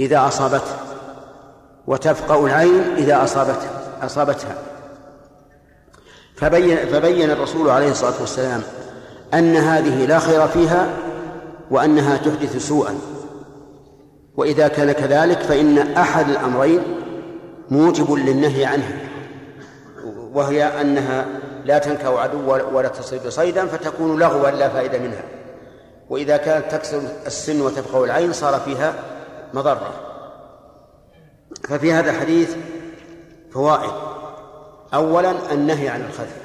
إذا أصابته وتفقأ العين إذا أصابتها أصابتها. فبين فبين الرسول عليه الصلاة والسلام أن هذه لا خير فيها وأنها تحدث سوءا. وإذا كان كذلك فإن أحد الأمرين موجب للنهي عنها وهي أنها لا تنكأ عدو ولا تصيد صيدا فتكون لغوا لا فائدة منها. وإذا كانت تكسر السن وتفقه العين صار فيها مضرة. ففي هذا الحديث فوائد. أولا النهي عن الخذف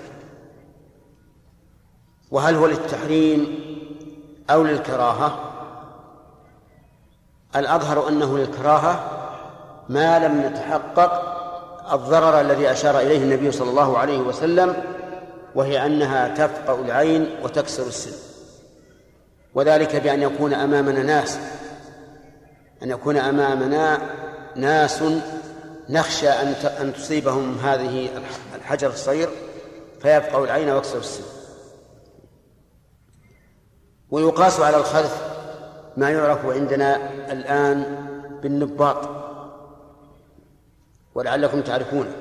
وهل هو للتحريم أو للكراهة؟ الأظهر أنه للكراهة ما لم يتحقق الضرر الذي أشار إليه النبي صلى الله عليه وسلم وهي أنها تفقأ العين وتكسر السن. وذلك بأن يكون أمامنا ناس أن يكون أمامنا ناس نخشى أن أن تصيبهم هذه الحجر الصغير فيفقأ العين ويكسر السن. ويقاس على الخذف ما يعرف عندنا الآن بالنباط. ولعلكم تعرفونه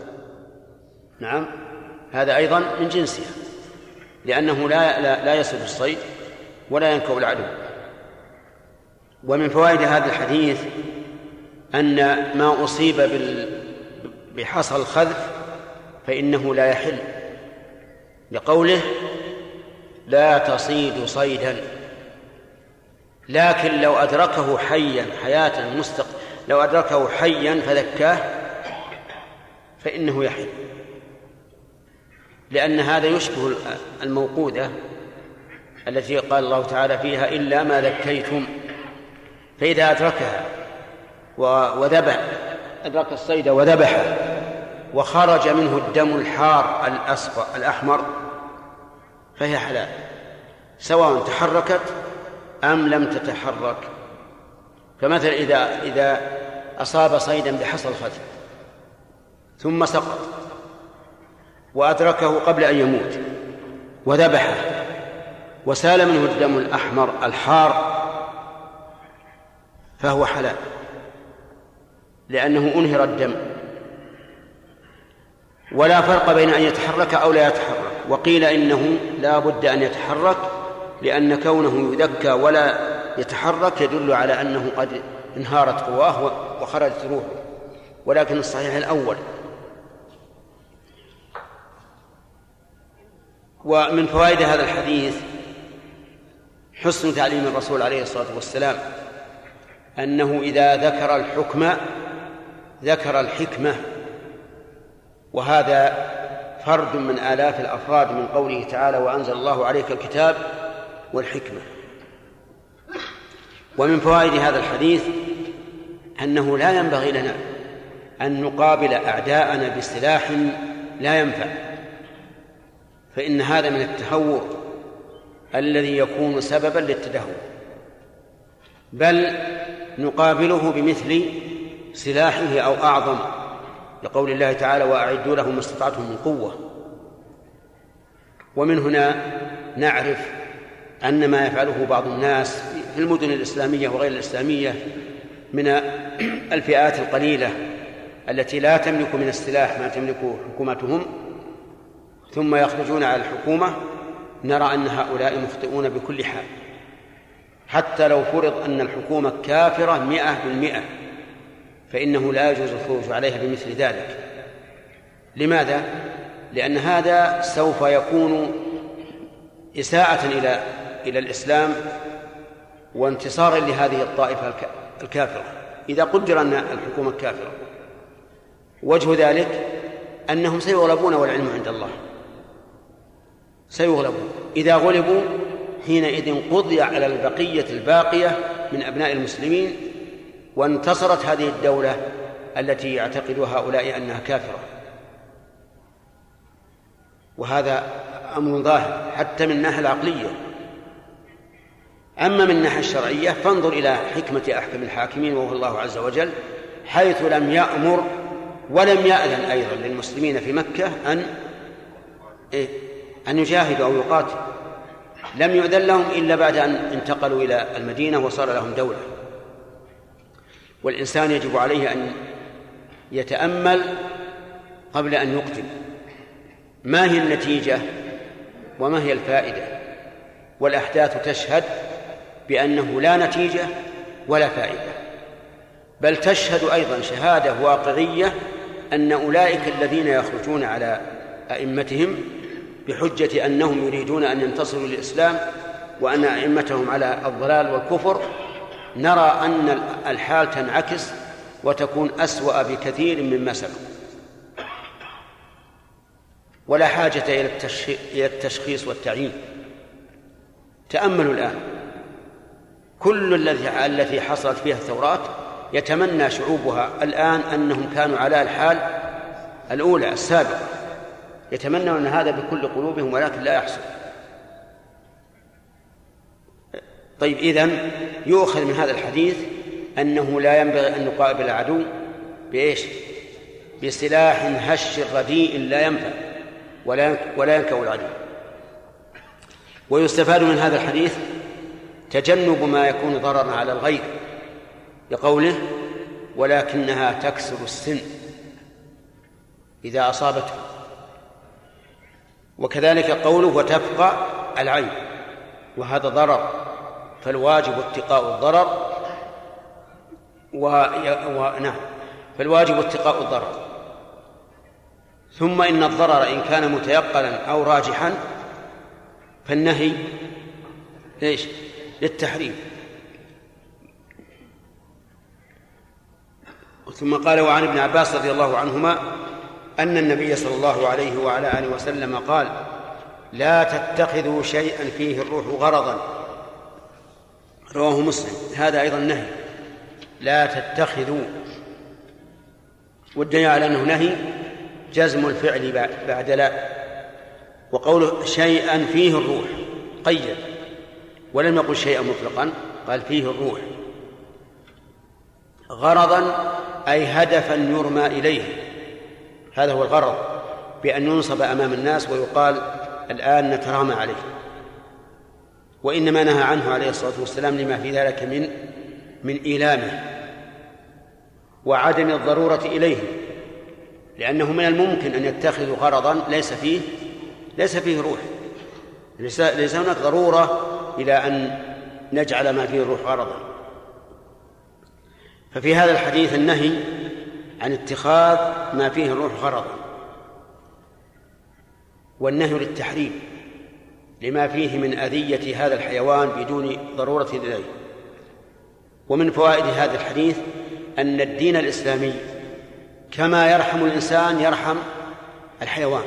نعم. هذا أيضا من جنسها. لأنه لا لا, لا يصل الصيد ولا ينكو العدو. ومن فوائد هذا الحديث أن ما أصيب بال بحصى الخذف فإنه لا يحل. لقوله لا تصيد صيدا لكن لو أدركه حيا حياة مستق لو أدركه حيا فذكاه فإنه يحل. لأن هذا يشبه الموقودة التي قال الله تعالى فيها إلا ما ذكيتم. فإذا أدركها وذبح أدرك الصيد وذبحه وخرج منه الدم الحار الأصفر الأحمر فهي حلال. سواء تحركت أم لم تتحرك. فمثلا إذا إذا أصاب صيدا بحصى الخذف ثم سقط وأدركه قبل أن يموت وذبحه وسال منه الدم الأحمر الحار فهو حلال. لأنه أنهر الدم. ولا فرق بين أن يتحرك أو لا يتحرك. وقيل إنه لا بد أن يتحرك لأن كونه يذكى ولا يتحرك يدل على أنه قد انهارت قواه وخرجت روحه. ولكن الصحيح الأول. ومن فوائد هذا الحديث حسن تعليم الرسول عليه الصلاة والسلام أنه إذا ذكر الحكم ذكر الحكمة وهذا فرد من آلاف الأفراد من قوله تعالى وأنزل الله عليك الكتاب والحكمة. ومن فوائد هذا الحديث أنه لا ينبغي لنا أن نقابل أعداءنا بسلاح لا ينفع فإن هذا من التهور الذي يكون سببا للتدهور. بل نقابله بمثل سلاحه أو أعظم لقول الله تعالى وأعدوا لهم ما استطعتم من قوة. ومن هنا نعرف أن ما يفعله بعض الناس في المدن الإسلامية وغير الإسلامية من الفئات القليلة التي لا تملك من السلاح ما تملكه حكومتهم ثم يخرجون على الحكومة نرى أن هؤلاء مخطئون بكل حال. حتى لو فرض أن الحكومة كافرة مئة بالمئة. فإنه لا يجوز الخروج عليها بمثل ذلك. لماذا؟ لأن هذا سوف يكون إساءة إلى إلى الإسلام وانتصارا لهذه الطائفة الكافرة. إذا قدر أن الحكومة كافرة وجه ذلك أنهم سيغلبون والعلم عند الله. سيغلبون. إذا غلبوا حينئذ قضي على البقية الباقية من أبناء المسلمين وانتصرت هذه الدولة التي يعتقد هؤلاء أنها كافرة. وهذا أمر ظاهر حتى من الناحية العقلية. أما من الناحية الشرعية فانظر إلى حكمة أحكم الحاكمين وهو الله عز وجل حيث لم يأمر ولم يأذن أيضا للمسلمين في مكة أن إيه؟ أن يجاهدوا أو يقاتلوا. لم يؤذن لهم إلا بعد أن انتقلوا إلى المدينة وصار لهم دولة. والإنسان يجب عليه أن يتأمل قبل أن يقدم. ما هي النتيجة وما هي الفائدة؟ والأحداث تشهد بأنه لا نتيجة ولا فائدة. بل تشهد أيضا شهادة واقعية أن أولئك الذين يخرجون على أئمتهم بحجة أنهم يريدون أن ينتصروا للإسلام وأن أئمتهم على الضلال والكفر نرى أن الحال تنعكس وتكون أسوأ بكثير مما سبق. ولا حاجة إلى التشخيص والتعيين. تأملوا الآن. كل الذي التي حصلت فيها الثورات يتمنى شعوبها الآن أنهم كانوا على الحال الأولى السابقة. يتمنون هذا بكل قلوبهم ولكن لا يحصل. طيب إذن يؤخذ من هذا الحديث أنه لا ينبغي أن نقابل العدو بإيش؟ بسلاح هش رديء لا ينفع ولا ولا ينكأ العدو ويستفاد من هذا الحديث تجنب ما يكون ضررا على الغير لقوله ولكنها تكسر السن إذا أصابته وكذلك قوله وتبقى العين وهذا ضرر فالواجب اتقاء الضرر و... و... نعم. فالواجب اتقاء الضرر. ثم إن الضرر إن كان متيقنا أو راجحا فالنهي ليش للتحريم. ثم قال وعن ابن عباس رضي الله عنهما أن النبي صلى الله عليه وعلى آله وسلم قال لا تتخذوا شيئا فيه الروح غرضا رواه مسلم. هذا أيضا نهي. لا تتخذوا. والدليل على أنه نهي جزم الفعل بعد لا. وقوله شيئا فيه الروح. قيد. ولم يقل شيئا مطلقا. قال فيه الروح. غرضا أي هدفا يرمى إليه. هذا هو الغرض. بأن ينصب أمام الناس ويقال الآن نترامى عليه. وإنما نهى عنه عليه الصلاة والسلام لما في ذلك من من إيلامه وعدم الضرورة إليه لأنه من الممكن أن يتخذوا غرضا ليس فيه ليس فيه روح. ليس, ليس هناك ضرورة إلى أن نجعل ما فيه الروح غرضا. ففي هذا الحديث النهي عن اتخاذ ما فيه الروح غرضا والنهي للتحريم. لما فيه من أذية هذا الحيوان بدون ضرورة إليه ومن فوائد هذا الحديث أن الدين الإسلامي كما يرحم الإنسان يرحم الحيوان.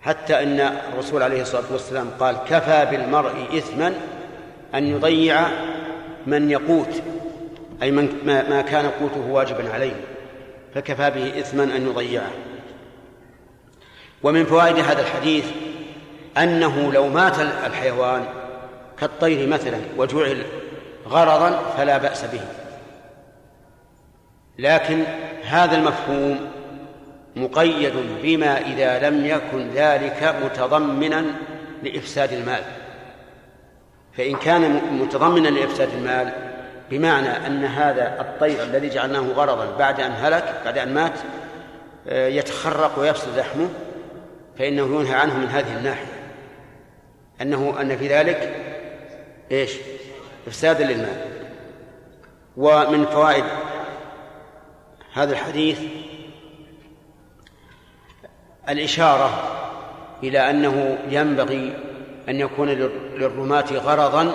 حتى أن الرسول عليه الصلاة والسلام قال كفى بالمرء إثما أن يضيع من يقوت. أي من ما كان قوته واجبا عليه. فكفى به إثما أن يضيعه. ومن فوائد هذا الحديث أنه لو مات الحيوان كالطير مثلا وجعل غرضا فلا بأس به. لكن هذا المفهوم مقيد بما إذا لم يكن ذلك متضمنا لإفساد المال. فإن كان متضمنا لإفساد المال بمعنى أن هذا الطير الذي جعلناه غرضا بعد أن هلك بعد أن مات آه، يتخرق ويفسد لحمه. فإنه ينهى عنه من هذه الناحية. أنه أن في ذلك إيش؟ إفسادا للمال. ومن فوائد هذا الحديث الإشارة إلى أنه ينبغي أن يكون للرماة غرضا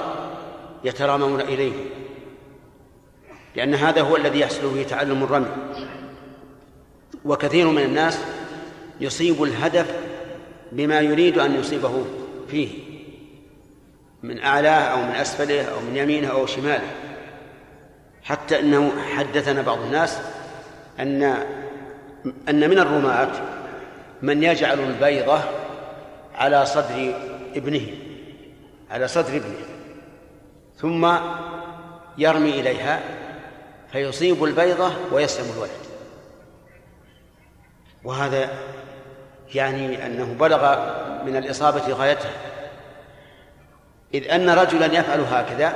يترامون إليه. لأن هذا هو الذي يحصل به تعلم الرمي. وكثير من الناس يصيب الهدف بما يريد أن يصيبه فيه من أعلاه أو من أسفله أو من يمينه أو شماله. حتى أنه حدثنا بعض الناس أن أن من الرماة من يجعل البيضة على صدر ابنه على صدر ابنه ثم يرمي إليها فيصيب البيضة ويسلم الولد. وهذا يعني أنه بلغ من الإصابة غايتها إذ أن رجلا يفعل هكذا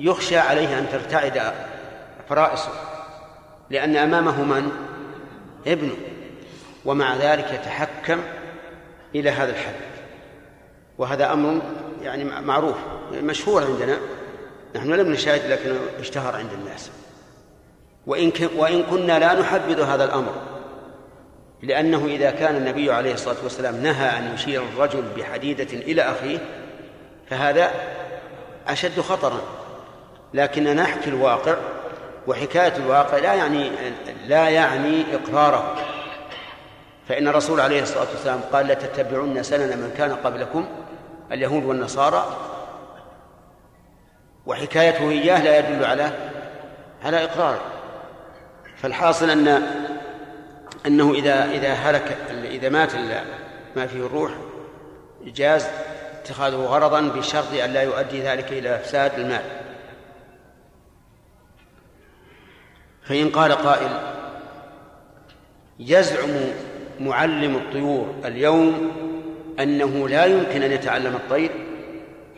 يخشى عليه أن ترتعد فرائصه لأن أمامه من؟ ابنه. ومع ذلك يتحكم إلى هذا الحد. وهذا أمر يعني معروف مشهور عندنا. نحن لم نشاهد لكنه اشتهر عند الناس. وإن وإن كنا لا نحبذ هذا الأمر. لأنه إذا كان النبي عليه الصلاة والسلام نهى أن يشير الرجل بحديدة إلى أخيه فهذا أشد خطرا. لكننا نحكي الواقع وحكاية الواقع لا يعني لا يعني إقراره. فإن الرسول عليه الصلاة والسلام قال لتتبعن سنن من كان قبلكم اليهود والنصارى. وحكايته إياه لا يدل على على إقراره. فالحاصل أن أنه إذا إذا هلك إذا مات ما فيه الروح جاز اتخاذه غرضا بشرط أن لا يؤدي ذلك إلى إفساد المال. فإن قال قائل يزعم معلم الطيور اليوم أنه لا يمكن أن يتعلم الطير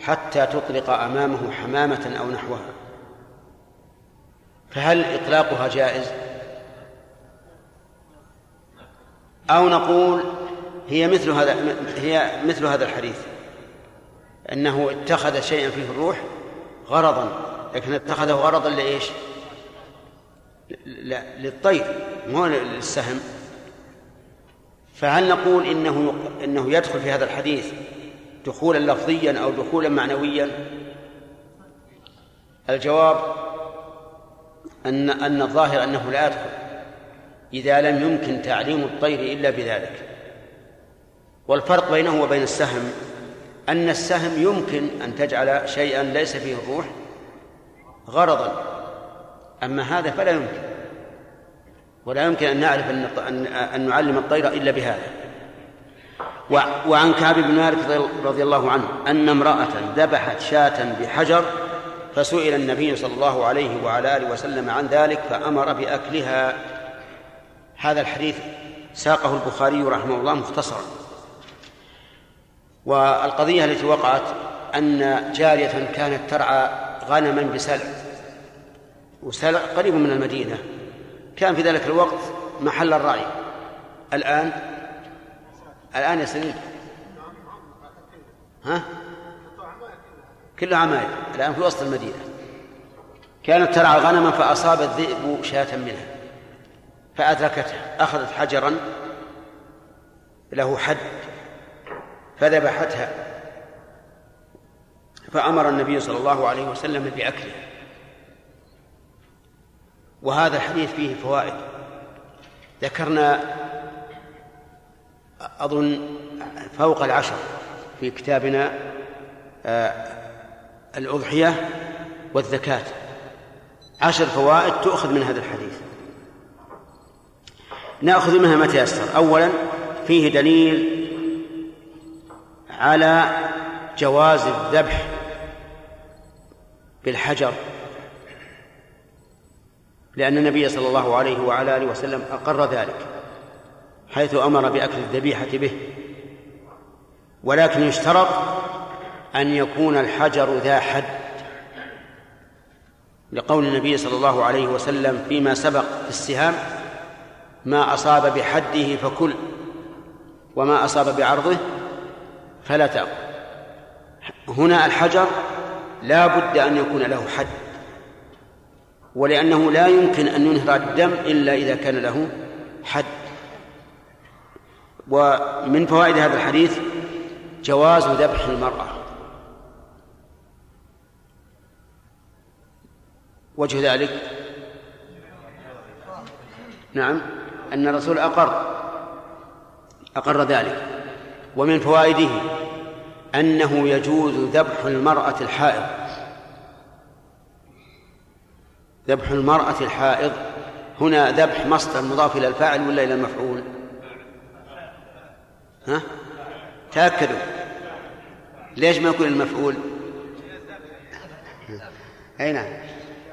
حتى تطلق أمامه حمامة أو نحوها. فهل إطلاقها جائز؟ أو نقول هي مثل هذا هي مثل هذا الحديث أنه اتخذ شيئا فيه الروح غرضا لكن اتخذه غرضا لإيش؟ لا للطير مو للسهم. فهل نقول إنه إنه يدخل في هذا الحديث دخولا لفظيا أو دخولا معنويا؟ الجواب ان أن الظاهر أنه لا يدخل. إذا لم يمكن تعليم الطير إلا بذلك. والفرق بينه وبين السهم أن السهم يمكن أن تجعل شيئا ليس فيه الروح غرضا. أما هذا فلا يمكن. ولا يمكن أن نعرف أن أن نعلم الطير إلا بهذا. وعن كعب بن مالك رضي الله عنه أن امرأة ذبحت شاة بحجر فسئل النبي صلى الله عليه وعلى آله وسلم عن ذلك فأمر بأكلها. هذا الحديث ساقه البخاري رحمه الله مختصرا. والقضية التي وقعت أن جارية كانت ترعى غنما بسلع وسلع قريب من المدينة. كان في ذلك الوقت محل الرعي. الآن الآن يا سليم. ها؟ كلها عماير. الآن في وسط المدينة. كانت ترعى غنما فأصاب الذئب شاة منها. فأدركتها أخذت حجرا له حد فذبحتها. فأمر النبي صلى الله عليه وسلم بأكلها وهذا الحديث فيه فوائد. ذكرنا أظن فوق العشر في كتابنا آه، الأضحية والزكاة. عشر فوائد تؤخذ من هذا الحديث. نأخذ منها ما تيسر. أولا فيه دليل على جواز الذبح بالحجر لأن النبي صلى الله عليه وعلى آله وسلم أقر ذلك حيث أمر بأكل الذبيحة به. ولكن يشترط أن يكون الحجر ذا حد لقول النبي صلى الله عليه وسلم فيما سبق في السهام ما أصاب بحده فكل وما أصاب بعرضه فلا تأكل. هنا الحجر لا بد أن يكون له حد ولأنه لا يمكن أن ينهر الدم إلا إذا كان له حد. ومن فوائد هذا الحديث جواز ذبح المرأة. وجه ذلك؟ نعم. أن الرسول أقر أقر ذلك. ومن فوائده أنه يجوز ذبح المرأة الحائض. ذبح المرأة الحائض هنا ذبح مصدر مضاف إلى الفاعل ولا إلى المفعول؟ ها؟ تأكدوا. ليش ما يكون المفعول؟ أي نعم.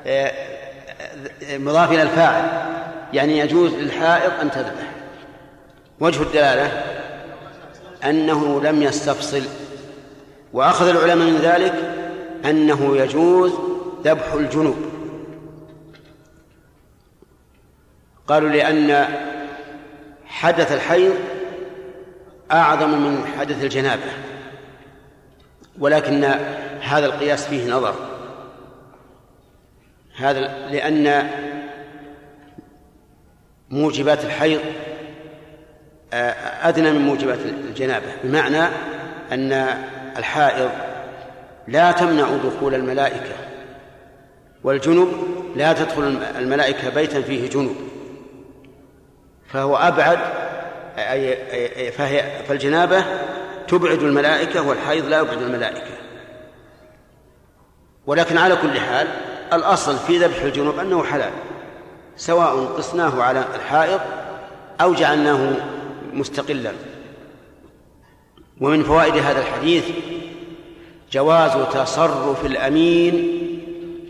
آه، مضاف إلى الفاعل. يعني يجوز للحائض أن تذبح. وجه الدلالة أنه لم يستفصل وأخذ العلماء من ذلك أنه يجوز ذبح الجنوب. قالوا لأن حدث الحيض أعظم من حدث الجنابة ولكن هذا القياس فيه نظر. هذا لأن موجبات الحيض آه، أدنى من موجبات الجنابة بمعنى أن الحائض لا تمنع دخول الملائكة والجنب لا تدخل الملائكة بيتا فيه جنب فهو أبعد أي فهي فالجنابة تبعد الملائكة والحيض لا يبعد الملائكة. ولكن على كل حال الأصل في ذبح الجنوب أنه حلال. سواء قسناه على الحائض أو جعلناه مستقلا. ومن فوائد هذا الحديث جواز تصرف الأمين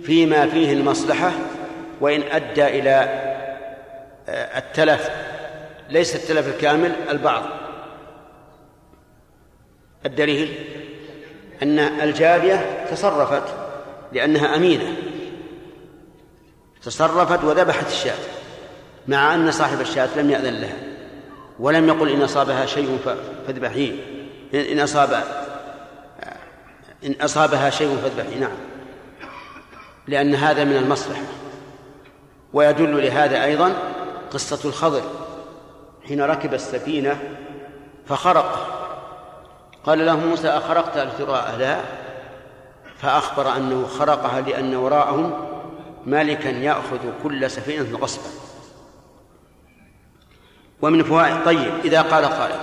فيما فيه المصلحة وإن أدى إلى آه، التلف ليس التلف الكامل البعض. الدليل أن الجارية تصرفت لأنها أمينة. تصرفت وذبحت الشاة مع أن صاحب الشاة لم يأذن لها ولم يقل إن أصابها شيء فاذبحيه إن أصاب إن أصابها شيء فاذبحيه نعم. لأن هذا من المصلحة ويدل لهذا أيضا قصة الخضر. حين ركب السفينة فخرق قال له موسى أخرقت الثراء لا فأخبر أنه خرقها لأن وراءهم مالكا يأخذ كل سفينة غصبا. ومن فوائد طيب إذا قال قائل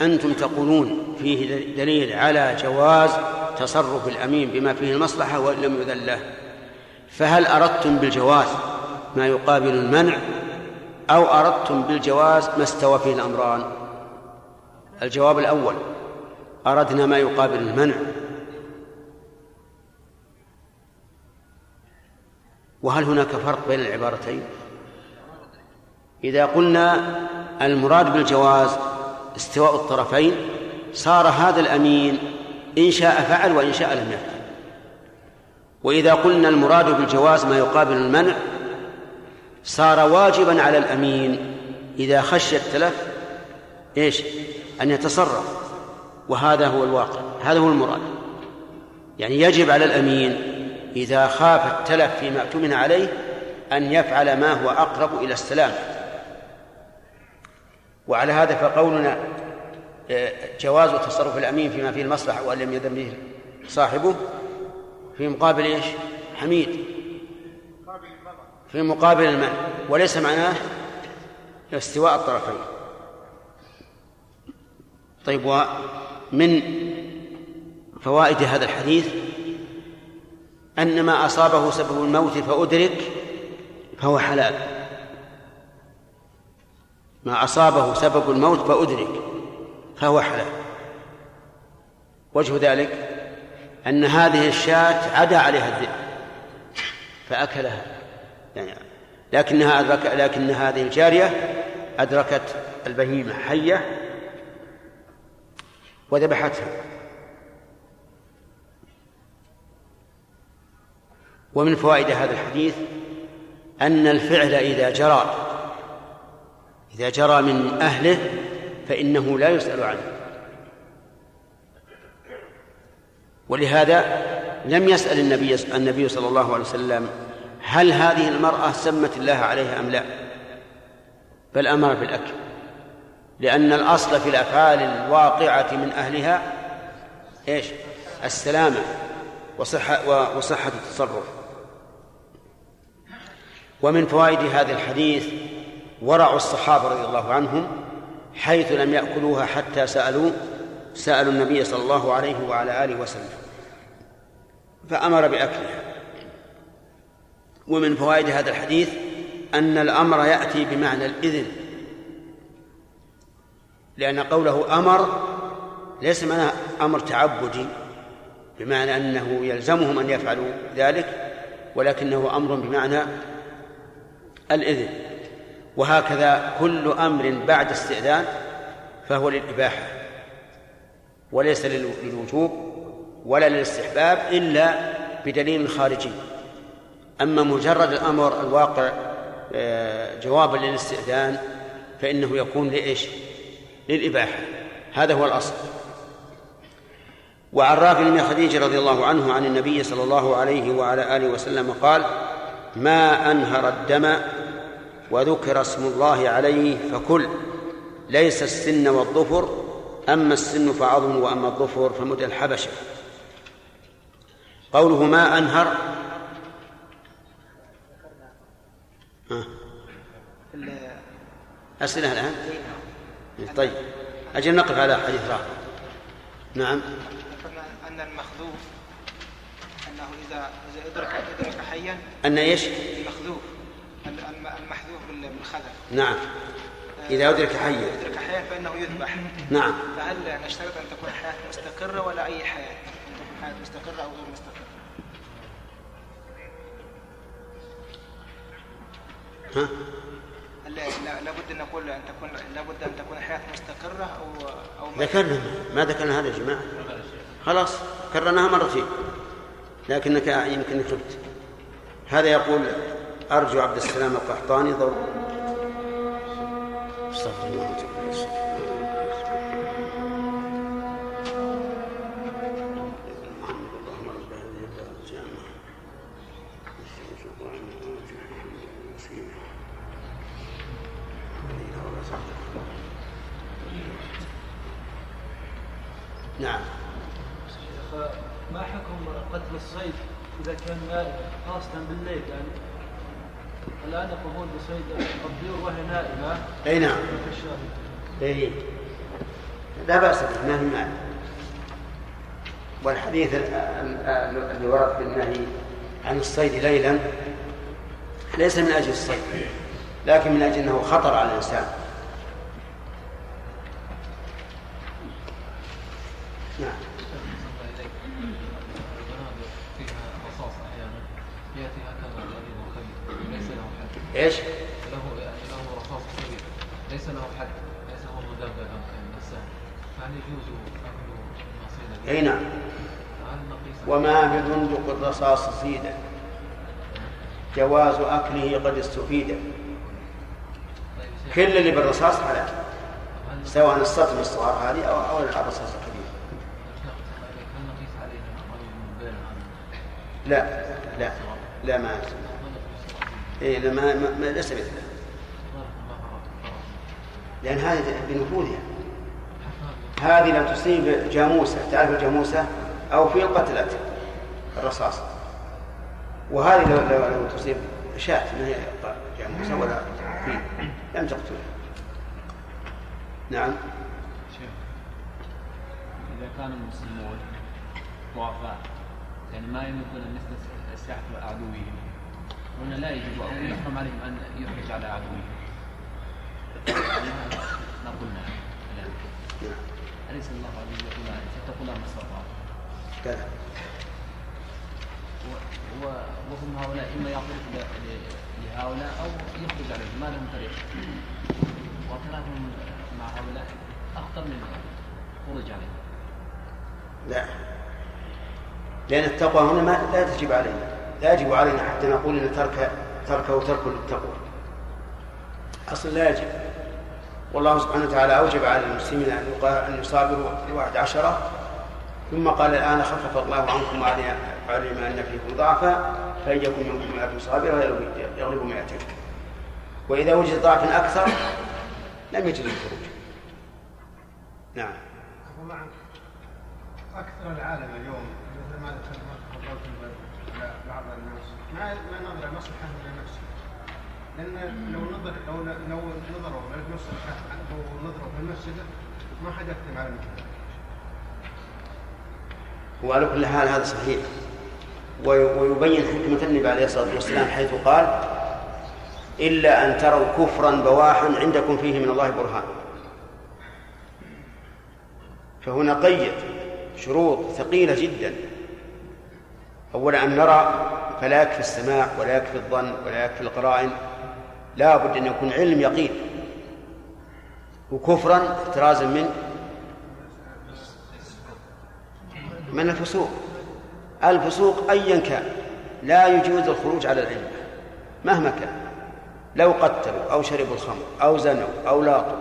أنتم تقولون فيه دليل على جواز تصرف الأمين بما فيه المصلحة وإن لم يذن له. فهل أردتم بالجواز ما يقابل المنع أو أردتم بالجواز ما استوى فيه الأمران؟ الجواب الأول أردنا ما يقابل المنع وهل هناك فرق بين العبارتين؟ إذا قلنا المراد بالجواز استواء الطرفين صار هذا الأمين إن شاء فعل وإن شاء لم يفعل. وإذا قلنا المراد بالجواز ما يقابل المنع صار واجبا على الأمين إذا خشي التلف إيش؟ أن يتصرف. وهذا هو الواقع هذا هو المراد. يعني يجب على الأمين إذا خاف التلف فيما اؤتمن عليه أن يفعل ما هو أقرب إلى السلام. وعلى هذا فقولنا آه، جواز تصرف الأمين فيما فيه المصلحة وأن لم يذم به صاحبه في مقابل إيش؟ حميد. في مقابل المال. وليس معناه استواء الطرفين. طيب ومن فوائد هذا الحديث أن ما أصابه سبب الموت فأدرك فهو حلال. ما أصابه سبب الموت فأدرك فهو حلال. وجه ذلك أن هذه الشاة عدا عليها الذئب فأكلها. يعني لكنها أدرك لكن هذه الجارية أدركت البهيمة حية وذبحتها. ومن فوائد هذا الحديث أن الفعل إذا جرى إذا جرى من أهله فإنه لا يسأل عنه. ولهذا لم يسأل النبي النبي صلى الله عليه وسلم هل هذه المرأة سمت الله عليها أم لا. بل أمر بالأكل. لأن الأصل في الأفعال الواقعة من أهلها إيش؟ السلامة وصحة وصحة التصرف. ومن فوائد هذا الحديث ورع الصحابة رضي الله عنهم حيث لم يأكلوها حتى سألوا سألوا النبي صلى الله عليه وعلى آله وسلم فأمر بأكلها. ومن فوائد هذا الحديث أن الأمر يأتي بمعنى الإذن لأن قوله أمر ليس معناه أمر تعبدي بمعنى أنه يلزمهم أن يفعلوا ذلك ولكنه أمر بمعنى الإذن. وهكذا كل أمر بعد استئذان فهو للإباحة وليس للوجوب ولا للاستحباب إلا بدليل خارجي. أما مجرد الأمر الواقع آه، جوابا للاستئذان فإنه يكون لإيش؟ للإباحة. هذا هو الأصل. وعن رافع بن خديجة رضي الله عنه عن النبي صلى الله عليه وعلى آله وسلم قال ما أنهر الدم وذكر اسم الله عليه فكل. ليس السن والظفر أما السن فعظم وأما الظفر فمد الحبشة. قوله ما أنهر. أسئلة الآن طيب أجل نقف على حديث رافع نعم. أن المخذوف أنه إذا إذا أدرك أدرك حيا أن إيش؟ المخذوف. بالخذف نعم. إذا أدرك حيا. أدرك حيا فإنه يذبح. نعم. فهل نشترط أن تكون حياة مستقرة ولا أي حياة؟ أن تكون حياة مستقرة أو غير مستقرة؟ ها؟ لابد أن نقول أن تكون لابد أن تكون حياة مستقرة أو أو ذكرنا. ما ذكرنا هذا يا جماعة. خلاص. كررناها مرتين لكنك يمكن خبت هذا يقول أرجو عبد السلام القحطاني ضرب. استغفر الله نعم. ما حكم قتل الصيد إذا كان نائم خاصة بالليل؟ يعني الآن يقومون بصيد الطيور وهي نائمة. أي نعم. اي لا بأس به والحديث الذي ورد في النهي عن الصيد ليلا ليس من أجل الصيد لكن من أجل أنه خطر على الإنسان نعم إيش؟ له يعني له رصاص كبير ليس له حد ليس هو مدبر كانسان فهل يجوز اكل اي نعم وما ببندق الرصاص صيدا جواز أكله قد استفيد. كل اللي بالرصاص حلال. سواء السطل الصغار هذه أو أو الرصاص الكبير. لا لا لا ما إيه لا ما, ما, ليس مثله لأن هذه بنفوذها. هذه لو تصيب جاموسة. تعرف الجاموسة؟ أو في قتلت الرصاص. وهذه لو, لو, لو تصيب شاة ما هي جاموسة ولا في لم تقتلها نعم. شيخ إذا كان المسلمون ضعفاء يعني ما يملكون أن يستحقوا عدوهم هنا لا يجب أو يحرم عليهم أن يخرج على عدوهم ما قلنا. الآن أليس الله عز وجل فاتقوا الله ما كذا. وهم هؤلاء إما يعطون لهؤلاء أو يخرج عليهم. ما لهم طريق. واعترافهم مع هؤلاء أخطر من الخروج عليهم. لا. لأن التقوى هنا ما لا تجب علينا. لا يجب علينا حتى نقول إن ترك تركه ترك للتقوى. أصلا لا يجب. والله سبحانه وتعالى أوجب على المسلمين أن أن يصابروا لواحد عشرة ثم قال الآن خفف الله عنكم وعلم أن فيكم ضعفا فان يكن منكم مئة صابره يغلب مئتين. وإذا وجد ضعف أكثر لم يجد الخروج. نعم. معك أكثر العالم اليوم مثل ما على بعض الناس ما ما نظر مصلحه من نفسه لأن لو نظر لو نظروا للمصلحه أو نظروا في المسجد ما حد يكتب على المكتب وعلى كل حال هذا صحيح. ويبين حكمة النبي عليه الصلاة والسلام حيث قال إلا أن تروا كفرا بواحا عندكم فيه من الله برهان. فهنا قيد شروط ثقيلة جدا. أولا أن نرى فلا يكفي السماع ولا يكفي الظن ولا يكفي القرائن. لا بد أن يكون علم يقين. وكفرا احترازا من من الفسوق؟ الفسوق أيا كان لا يجوز الخروج على العلم مهما كان لو قتلوا أو شربوا الخمر أو زنوا أو لاطوا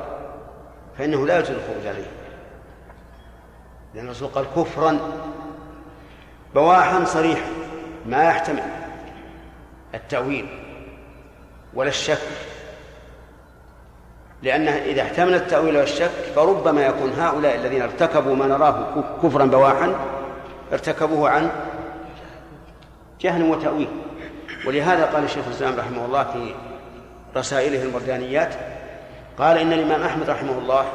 فإنه لا يجوز الخروج عليهم لأن الرسول قال كفرا بواحا صريحا ما يحتمل التأويل ولا الشك. لأنه إذا احتمل التأويل والشك فربما يكون هؤلاء الذين ارتكبوا ما نراه كفرا بواحا ارتكبوه عن جهل وتأويل. ولهذا قال الشيخ الإسلام رحمه الله في رسائله المردانيات قال إن الإمام أحمد رحمه الله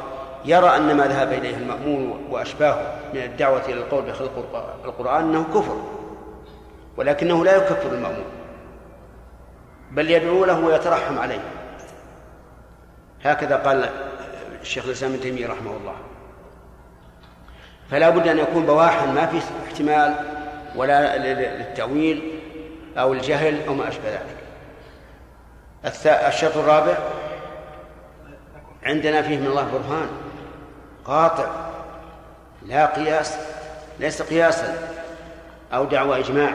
يرى أن ما ذهب إليه المأمون وأشباهه من الدعوة إلى القول بخلق القرآن أنه كفر ولكنه لا يكفر المأمون بل يدعو له ويترحم عليه. هكذا قال الشيخ الإسلام ابن تيمية رحمه الله. فلا بد أن يكون بواحا ما في احتمال ولا للتأويل أو الجهل أو ما أشبه ذلك. الشرط الرابع عندنا فيه من الله برهان قاطع لا قياس ليس قياسا أو دعوى إجماع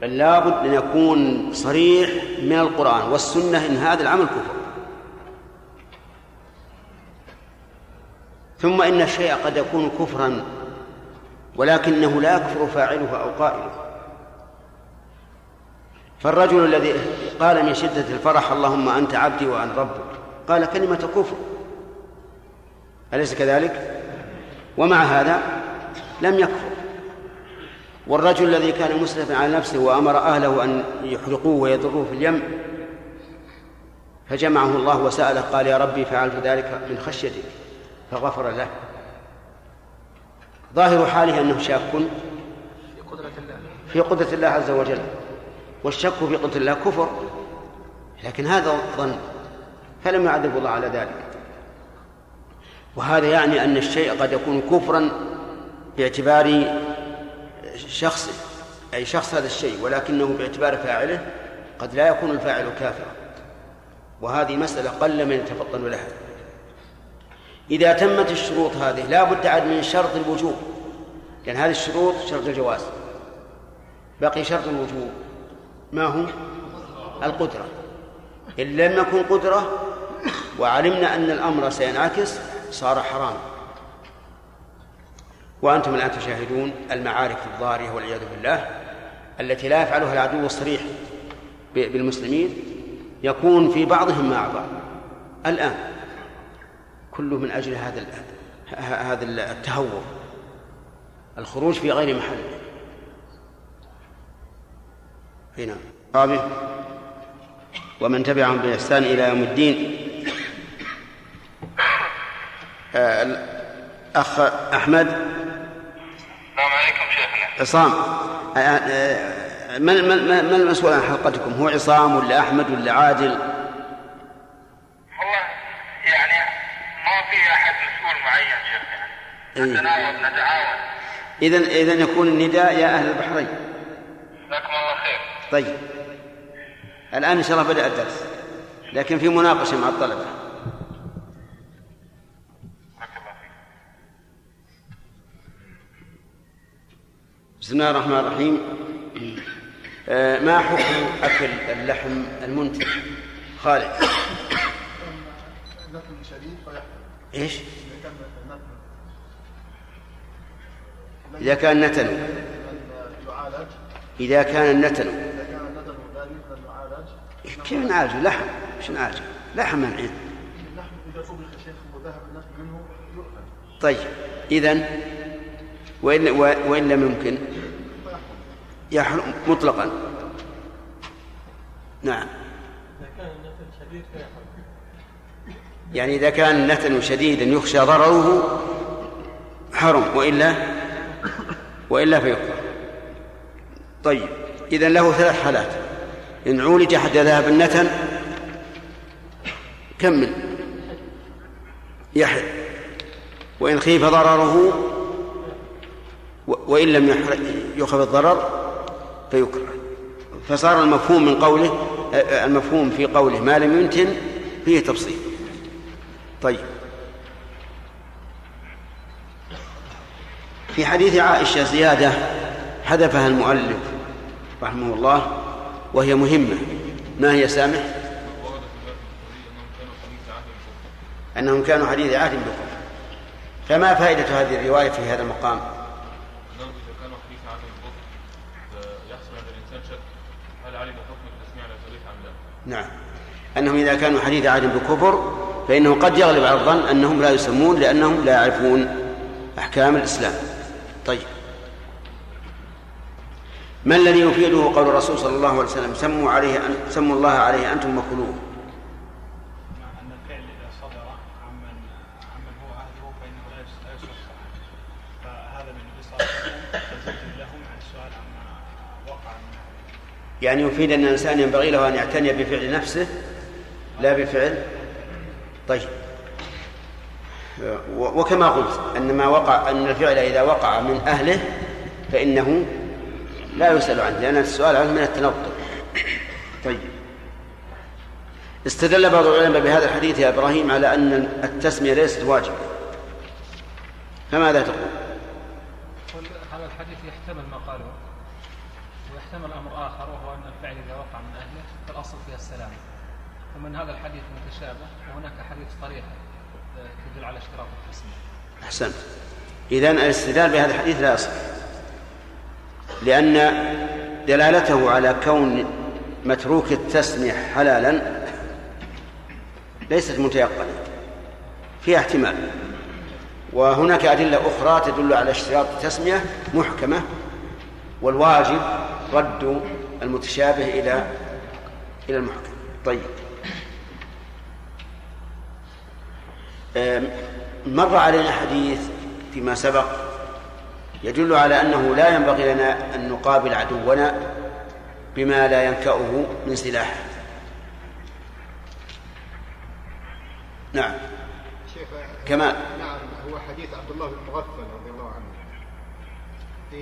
بل لابد أن يكون صريح من القرآن والسنة إن هذا العمل كفر. ثم إن الشيء قد يكون كفرا ولكنه لا يكفر فاعله أو قائله. فالرجل الذي قال من شدة الفرح اللهم أنت عبدي وأنا ربك قال كلمة كفر. أليس كذلك؟ ومع هذا لم يكفر. والرجل الذي كان مسرفا على نفسه وأمر أهله أن يحرقوه ويضروه في اليم فجمعه الله وسأله قال يا ربي فعلت ذلك من خشيتك. فغفر له. ظاهر حاله أنه شاك. في قدرة الله. عز وجل. والشك في قدرة الله كفر. لكن هذا ظن فلم يعذب الله على ذلك. وهذا يعني أن الشيء قد يكون كفرا باعتبار شخص أي شخص هذا الشيء ولكنه باعتبار فاعله قد لا يكون الفاعل كافرا. وهذه مسألة قل من يتفطن لها. إذا تمت الشروط هذه لا بد عاد من شرط الوجوب لأن هذه الشروط شرط الجواز. بقي شرط الوجوب. ما هو؟ القدرة. إن لم يكن قدرة وعلمنا أن الأمر سينعكس صار حراما. وأنتم الآن تشاهدون المعارك الضارية والعياذ بالله التي لا يفعلها العدو الصريح بالمسلمين يكون في بعضهم مع بعض الآن كله من أجل هذا هذا التهور. الخروج في غير محله هنا رابع ومن تبعهم بإحسان إلى يوم الدين. آه، الأخ أحمد. السلام عليكم شيخنا. عصام. آه، آه، من من من المسؤول عن حلقتكم؟ هو عصام ولا أحمد ولا عادل؟ والله يعني ما في أحد مسؤول معين شيخنا إيه. نتناوب نتعاون إذا إذا يكون النداء يا أهل البحرين. جزاكم الله خير. طيب. الآن إن شاء الله بدأ الدرس. لكن في مناقشة مع الطلبة. بسم الله الرحمن الرحيم. آه، ما حكم أكل اللحم المنتج؟ خالد. نقل شديد إيش إذا كان نقل إذا كان نتن إذا كان النتن إذا كيف نعالجه؟ لحم. مش نعالجه؟ لحم منعين إذا طيب إذن وإن, وإن لم يمكن. يحرم مطلقا. نعم. إذا يعني إذا كان نتن شديدا يخشى ضرره حرم وإلا وإلا فيكره طيب إذا له ثلاث حالات. إن عولج حتى ذهب النتن كمل يحل وإن خيف ضرره وإن لم يخف الضرر فيكره. فصار المفهوم من قوله المفهوم في قوله ما لم ينتن فيه تفصيل. طيب. في حديث عائشة زيادة حذفها المؤلف رحمه الله وهي مهمة ما هي سامح؟ أنهم كانوا حديث عهد بكم فما فائدة هذه الرواية في هذا المقام؟ أنهم إذا كانوا حديث عهد يحصل عند الإنسان شك هل علم حكم التسميع على التاريخ أم لا؟ نعم أنهم إذا كانوا حديث عهد بكفر فإنه قد يغلب على الظن أنهم لا يسمون لأنهم لا يعرفون أحكام الإسلام طيب. ما الذي يفيده قول الرسول صلى الله عليه وسلم؟ سموا عليه أن سموا الله عليه أنتم وكلوه أن الفعل إذا صدر عمن عمن هو أهله فإنه لا يصح فهذا من تزويد لهم عن السؤال عما وقع من يعني يفيد أن الإنسان ينبغي له أن يعتني بفعل نفسه لا بفعل. طيب. وكما قلت أن ما وقع أن الفعل إذا وقع من أهله فإنه لا يسأل عنه لأن السؤال عنه من التنطع طيب. استدل بعض العلماء بهذا الحديث يا إبراهيم على أن التسمية ليست واجبة. فماذا تقول؟ هذا الحديث يحتمل ما قاله ويحتمل أمر آخر وهو أن الفعل إذا وقع من أهله فالأصل فيها السلام. ومن هذا الحديث متشابه وهناك حديث صريح. تدل على اشتراط التسمية. أحسنت. إذا الاستدلال بهذا الحديث لا يصح لأن دلالته على كون متروك التسمية حلالا ليست متيقنة فيها احتمال. وهناك أدلة أخرى تدل على اشتراط التسمية محكمة والواجب رد المتشابه إلى إلى المحكم طيب. مر علينا حديث فيما سبق يدل على أنه لا ينبغي لنا أن نقابل عدونا بما لا ينكأه من سلاح. نعم. شيخ كمال نعم هو حديث عبد الله بن مغفل رضي الله عنه في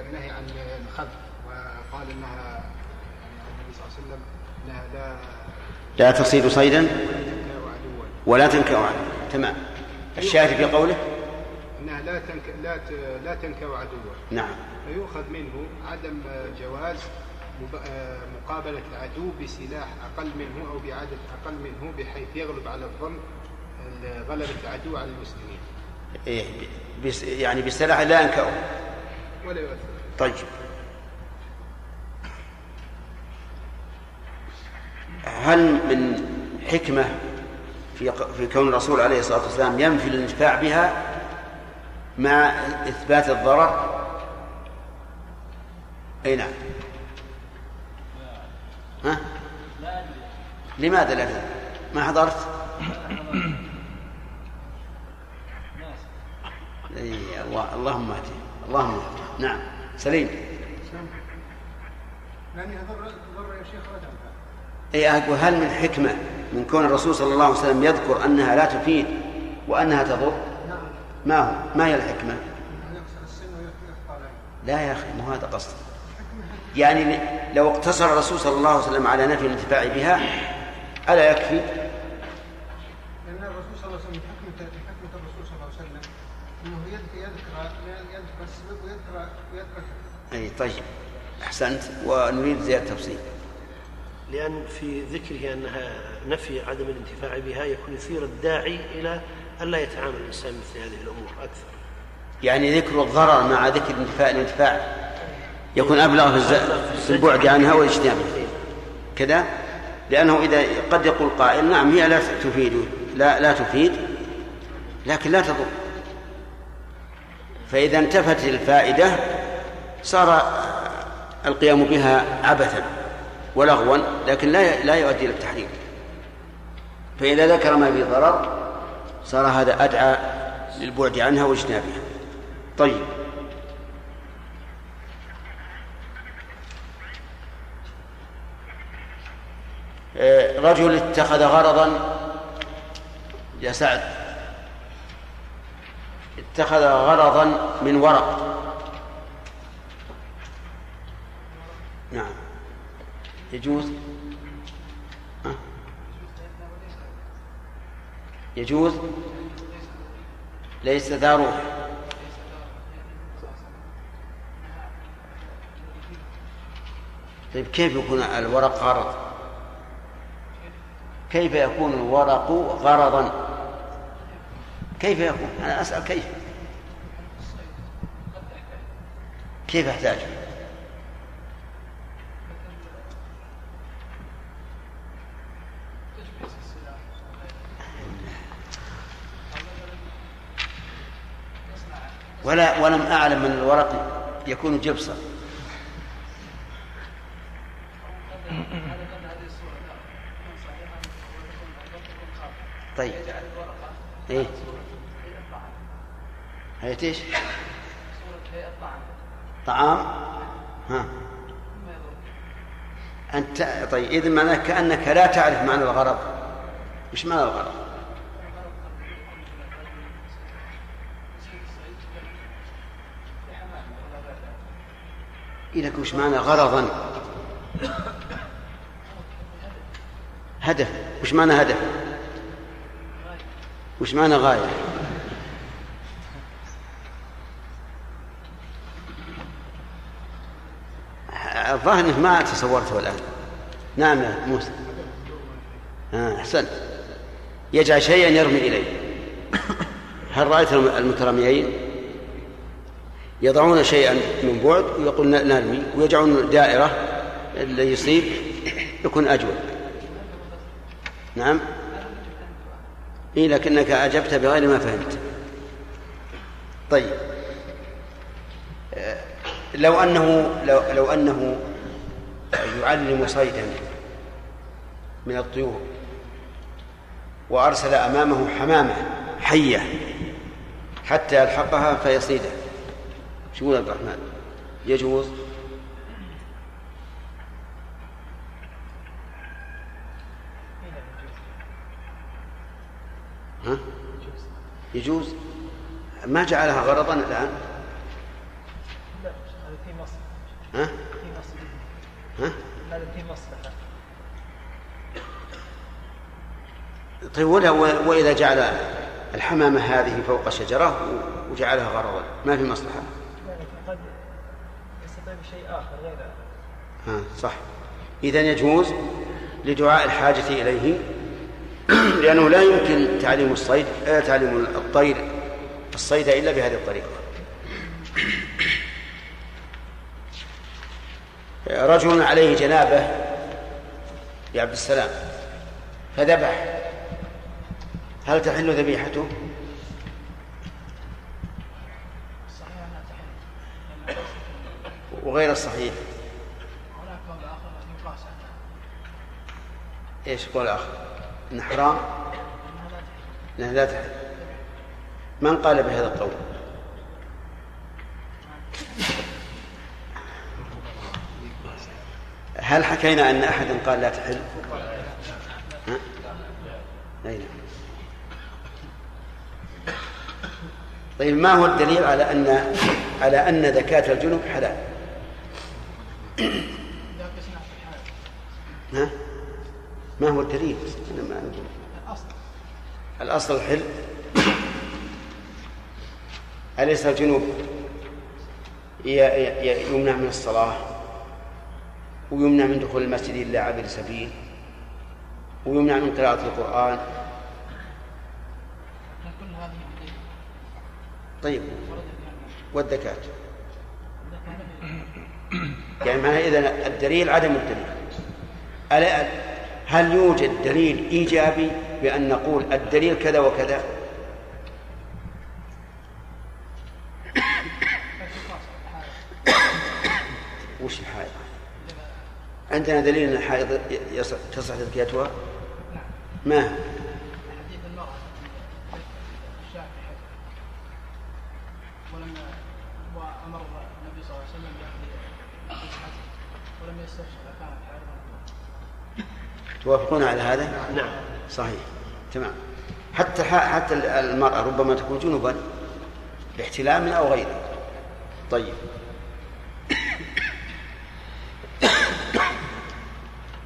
النهي عن الخذف وقال إنها يعني النبي صلى الله عليه وسلم إنها لا لا تصيد صيدا عدوا. ولا تنكأ عنه تمام. الشاهد في قوله؟ إنها لا تنك لا ت... لا تنكأ عدوا نعم. فيؤخذ منه عدم جواز مب- آه، مقابلة العدو بسلاح أقل منه أو بعدد أقل منه بحيث يغلب على الظن ال- غلبة العدو على المسلمين. إيه بس يعني بالسلاح لا ينكأه ولا يؤثر. طيب. هل من حكمة في في كون الرسول عليه الصلاة والسلام ينفي الانتفاع بها مع إثبات الضرر؟ أي نعم. ها؟ لماذا لا تدري؟ ما حضرت؟ أي الله اللهم اهدي اللهم اهدي نعم سليم لأنها ضر يا شيخ رجع أي أقول هل من حكمة من كون الرسول صلى الله عليه وسلم يذكر أنها لا تفيد وأنها تضر؟ ما هو؟ ما هي العين لا يا أخي مو هذا قصدي. يعني لو اقتصر الرسول صلى الله عليه وسلم على نفي الانتفاع بها ألا يكفي؟ لأن الرسول صلى الله عليه وسلم حكمة حكمة الرسول صلى الله عليه وسلم أنه يذكر يذكر السبب ويذكر ويذكر أي طيب أحسنت ونريد زيادة تفصيل. لأن في ذكره أنها نفي عدم الانتفاع بها يكون يثير الداعي إلى ألا يتعامل الإنسان مثل هذه الأمور أكثر. يعني ذكر الضرر مع ذكر الانتفاع الانتفاع يكون أبلغ في البعد عنها والاجتناب كذا؟ لأنه إذا قد يقول قائل نعم هي لا تفيد لا لا تفيد لكن لا تضر. فإذا انتفت الفائدة صار القيام بها عبثا. ولغوا لكن لا لا يؤدي إلى التحريم. فإذا ذكر ما فيه ضرر صار هذا أدعى للبعد عنها واجتنابها. طيب. آه، رجل اتخذ غرضا يا سعد. اتخذ غرضا من ورق. نعم. يجوز؟ يجوز؟ ليس ذا روح. طيب كيف يكون الورق غرض؟ كيف يكون الورق غرضا؟ كيف يكون؟ أنا أسأل كيف؟ كيف احتاج ولا ولم أعلم أن الورق يكون جبصا طيب. إيه؟ هيئة إيش؟ طعام. ها. أنت طيب إذا معناه كأنك لا تعرف معنى الغرض. وش معنى الغرض؟ لك وش معنى غرضا. هدف. وش معنى هدف. وش معنى غاية. الظاهر إنك ما تصورته الآن. نعم يا موسى. آه أحسنت. يجعل شيئا يرمي إليه. هل رأيت المترميين؟ يضعون شيئا من بعد ويقول نرمي ويجعلون دائرة اللي يصيب يكون أجود. نعم؟ إيه لكنك أجبت بغير ما فهمت. طيب. لو أنه لو, لو أنه يعلم صيدا من الطيور وأرسل أمامه حمامة حية حتى يلحقها فيصيدها شو يقول عبد الرحمن يجوز ها؟ يجوز ما جعلها غرضا الآن لا في مصلحة ها؟ في مصلحة ها؟ هذا في مصلحة طيب ولا وإذا جعل الحمامة هذه فوق شجرة وجعلها غرضا ما في مصلحة ها صح. إذا يجوز لدعاء الحاجة إليه [CLEARS THROAT] لأنه لا يمكن تعليم الصيد آه تعليم الطير الصيد إلا بهذه الطريقة. [CLEARS THROAT] رجل عليه جنابة يا عبد السلام فذبح. هل تحل ذبيحته؟ وغير الصحيح إيش قول اخر؟ إن حرام؟ إنها لا تحل من قال بهذا القول؟ هل حكينا أن احدا قال لا تحل؟ ها؟ أين؟ طيب ما هو الدليل على ان على أن زكاة الجنوب حلال؟ ها؟ ما هو الدليل؟ أنا ما أقول. الأصل. الحل أليس الجنوب؟ يمنع من الصلاة ويمنع من دخول المسجد إلا عبر سبيل ويمنع من قراءة القرآن. طيب. والذكاة يعني ما إذا الدليل عدم الدليل. ألا هل يوجد دليل إيجابي بأن نقول الدليل كذا وكذا؟ وش الحائض؟ عندنا دليل أن الحائض تصح تذكيتها؟ ما ولما وامر النبي صلى الله عليه وسلم توافقون على هذا؟ نعم. صحيح. تمام. حتى حتى المرأة ربما تكون جنبا باحتلام أو غيره. طيب.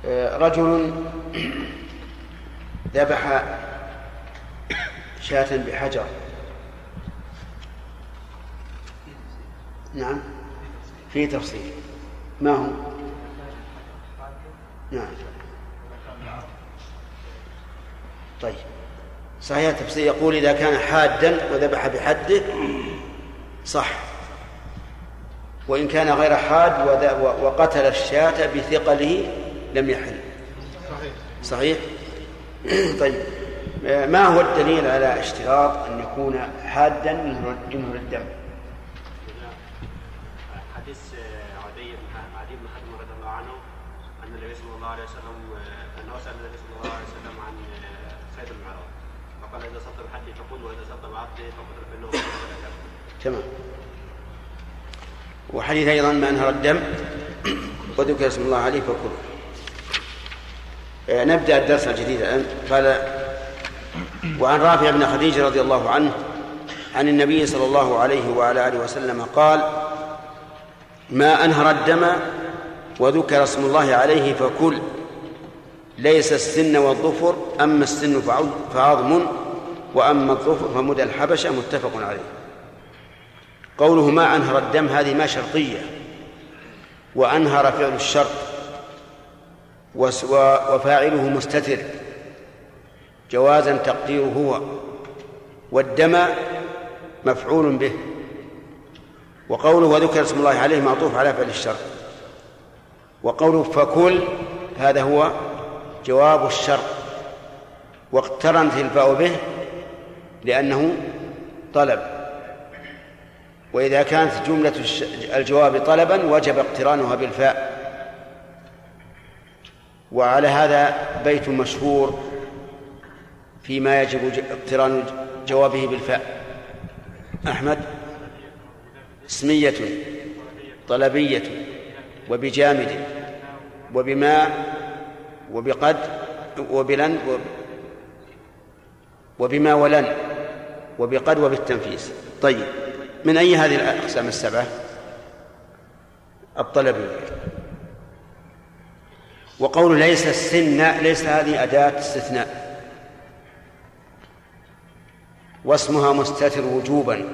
[COUGHS] رجل ذبح شاة بحجر. نعم. في تفصيل. ما هو؟ نعم. طيب. صحيح التفسير يقول إذا كان حادا وذبح بحده صح. وإن كان غير حاد وقتل الشاة بثقله لم يحل. صحيح. [CLEARS THROAT] طيب. ما هو الدليل على اشتراط أن يكون حادا منه الدم حديث عدي عدي بن حاتم رضي الله عنه ان النبي صلى الله وسلم أنه سال النبي صلى الله عليه وسلم عن صيد المعراج فقال إذا صدت بحدي فقل وإذا صدت بعبدي فقتل فانه تمام. وحديث أيضا ما انهر الدم وذكر اسم الله عليه فكله نبدأ الدرس الجديد الآن. قال وعن رافع بن خديجه رضي الله عنه عن النبي صلى الله عليه وعلى آله وسلم قال ما أنهر الدم وذكر اسم الله عليه فكل. ليس السن والظفر أما السن فعظم وأما الظفر فمدى الحبشة متفق عليه. قوله ما أنهر الدم هذه ما شرطية. وأنهر فعل الشرط. وفاعله مستتر. جوازا تقديره هو. والدم مفعول به. وقوله وذكر اسم الله عليه معطوف على فعل الشر وقوله فكل هذا هو جواب الشر واقترنت الفاء به لأنه طلب. وإذا كانت جملة الجواب طلبا وجب اقترانها بالفاء. وعلى هذا بيت مشهور فيما يجب اقتران جوابه بالفاء. أحمد؟ اسمية طلبية وبجامد وبما وبقد وبلن وبما ولن وبقد وبالتنفيس طيب من أي هذه الأقسام السبعة؟ الطلبية وقول ليس السن ليس هذه أداة استثناء. واسمها مستتر وجوبا.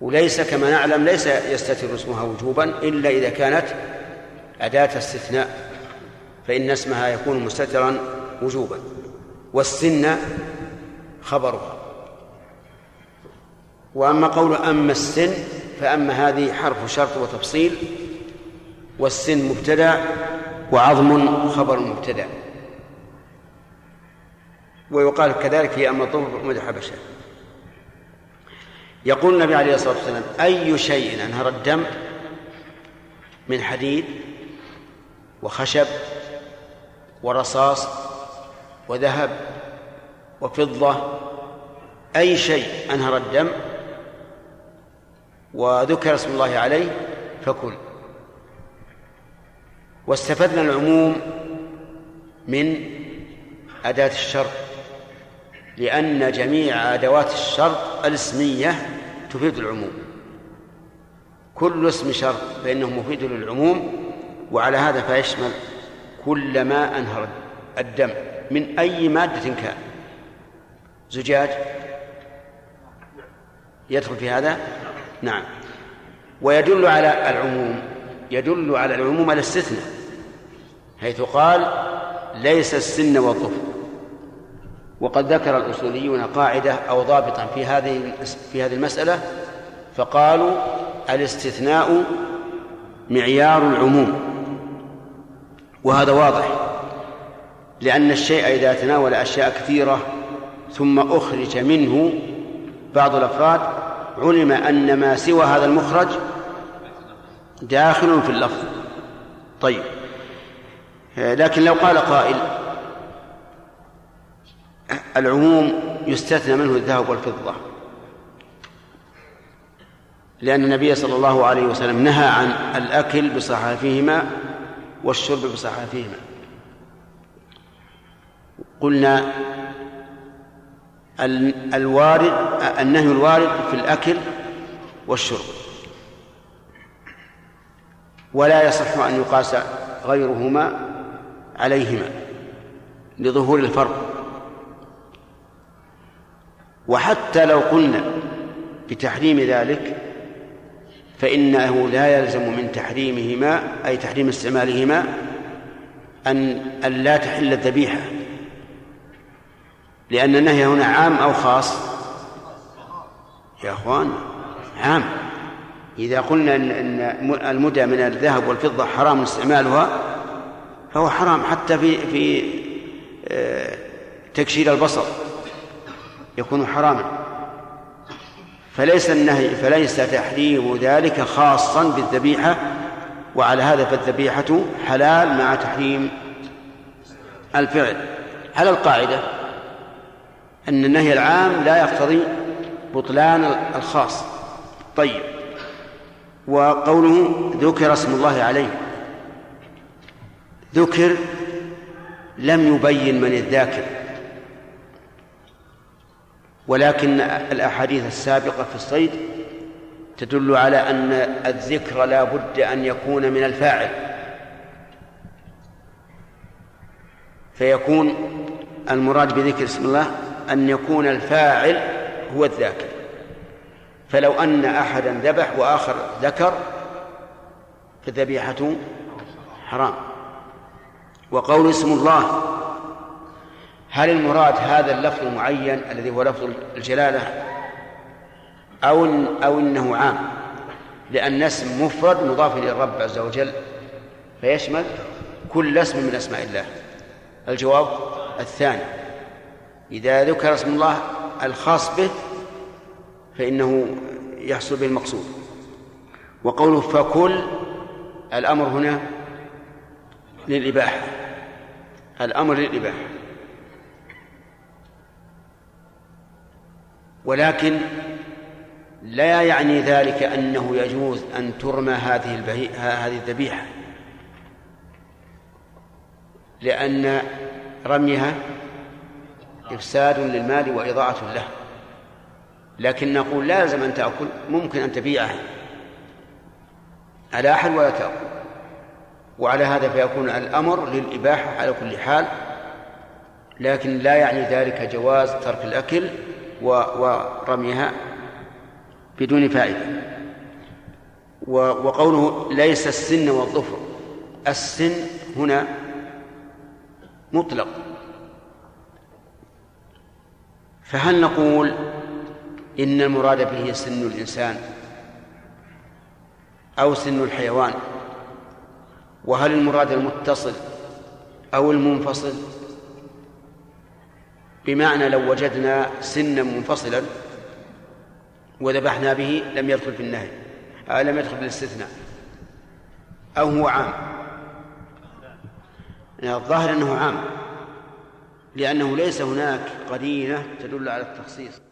وليس كما نعلم ليس يستتر اسمها وجوبا إلا إذا كانت أداة استثناء. فإن اسمها يكون مستترا وجوبا. والسن خبرها. وأما قول أما السن فأما هذه حرف شرط وتفصيل والسن مبتدأ وعظم خبر مبتدأ. ويقال كذلك في أما الظهر مدى حبشة. يقول النبي عليه الصلاة والسلام أي شيء أنهر الدم من حديد وخشب ورصاص وذهب وفضة أي شيء أنهر الدم وذكر اسم الله عليه فكل. واستفدنا العموم من أداة الشرط لأن جميع أدوات الشرط الاسمية تفيد العموم. كل اسم شرط فإنه مفيد للعموم وعلى هذا فيشمل كل ما أنهر الدم من أي مادة كان. زجاج؟ يدخل في هذا؟ نعم. ويدل على العموم يدل على العموم الاستثناء حيث قال ليس السن والظفر وقد ذكر الأصوليون قاعدة أو ضابطا في هذه في هذه المسألة فقالوا الاستثناء معيار العموم. وهذا واضح لأن الشيء إذا تناول أشياء كثيرة ثم أخرج منه بعض الأفراد علم أن ما سوى هذا المخرج داخل في اللفظ. طيب. لكن لو قال قائل العموم يستثنى منه الذهب والفضة لأن النبي صلى الله عليه وسلم نهى عن الأكل بصحافهما والشرب بصحافهما قلنا الوارد النهي الوارد في الأكل والشرب. ولا يصح أن يقاس غيرهما عليهما لظهور الفرق. وحتى لو قلنا بتحريم ذلك فإنه لا يلزم من تحريمهما أي تحريم استعمالهما أن لا تحل الذبيحة. لأن النهي هنا عام أو خاص؟ يا أخوان عام. إذا قلنا أن المدى من الذهب والفضة حرام استعمالها فهو حرام حتى في في آه، تكشير البصر يكون حراما. فليس النهي فليس تحريم ذلك خاصا بالذبيحة وعلى هذا فالذبيحة حلال مع تحريم الفعل. على القاعدة أن النهي العام لا يقتضي بطلان الخاص؟ طيب. وقوله ذكر اسم الله عليه. ذكر لم يبين من الذاكر. ولكن الأحاديث السابقة في الصيد تدل على أن الذكر لا بد أن يكون من الفاعل. فيكون المراد بذكر اسم الله أن يكون الفاعل هو الذاكر. فلو أن أحدا ذبح وآخر ذكر فذبيحته حرام. وقول اسم الله هل المراد هذا اللفظ المعين الذي هو لفظ الجلالة؟ أو أو إنه عام. لأن اسم مفرد مضاف إلى الرب عز وجل. فيشمل كل اسم من أسماء الله. الجواب الثاني. إذا ذكر اسم الله الخاص به فإنه يحصل به المقصود. وقوله فكل الأمر هنا للإباحة. الأمر للإباحة. ولكن لا يعني ذلك أنه يجوز أن ترمى هذه البهي... هذه الذبيحة. لأن رميها إفساد للمال وإضاعة له. لكن نقول لا يلزم أن تأكل ممكن أن تبيعها. على أحد ولا تأكل. وعلى هذا فيكون الأمر للإباحة على كل حال. لكن لا يعني ذلك جواز ترك الأكل ورميها بدون فائدة. وقوله ليس السن والظفر. السن هنا مطلق. فهل نقول إن المراد به سن الإنسان أو سن الحيوان؟ وهل المراد المتصل أو المنفصل؟ بمعنى لو وجدنا سنا منفصلا وذبحنا به لم يدخل في النهي آه لم يدخل في الاستثناء أو هو عام. الظاهر أنه عام لأنه ليس هناك قرينة تدل على التخصيص.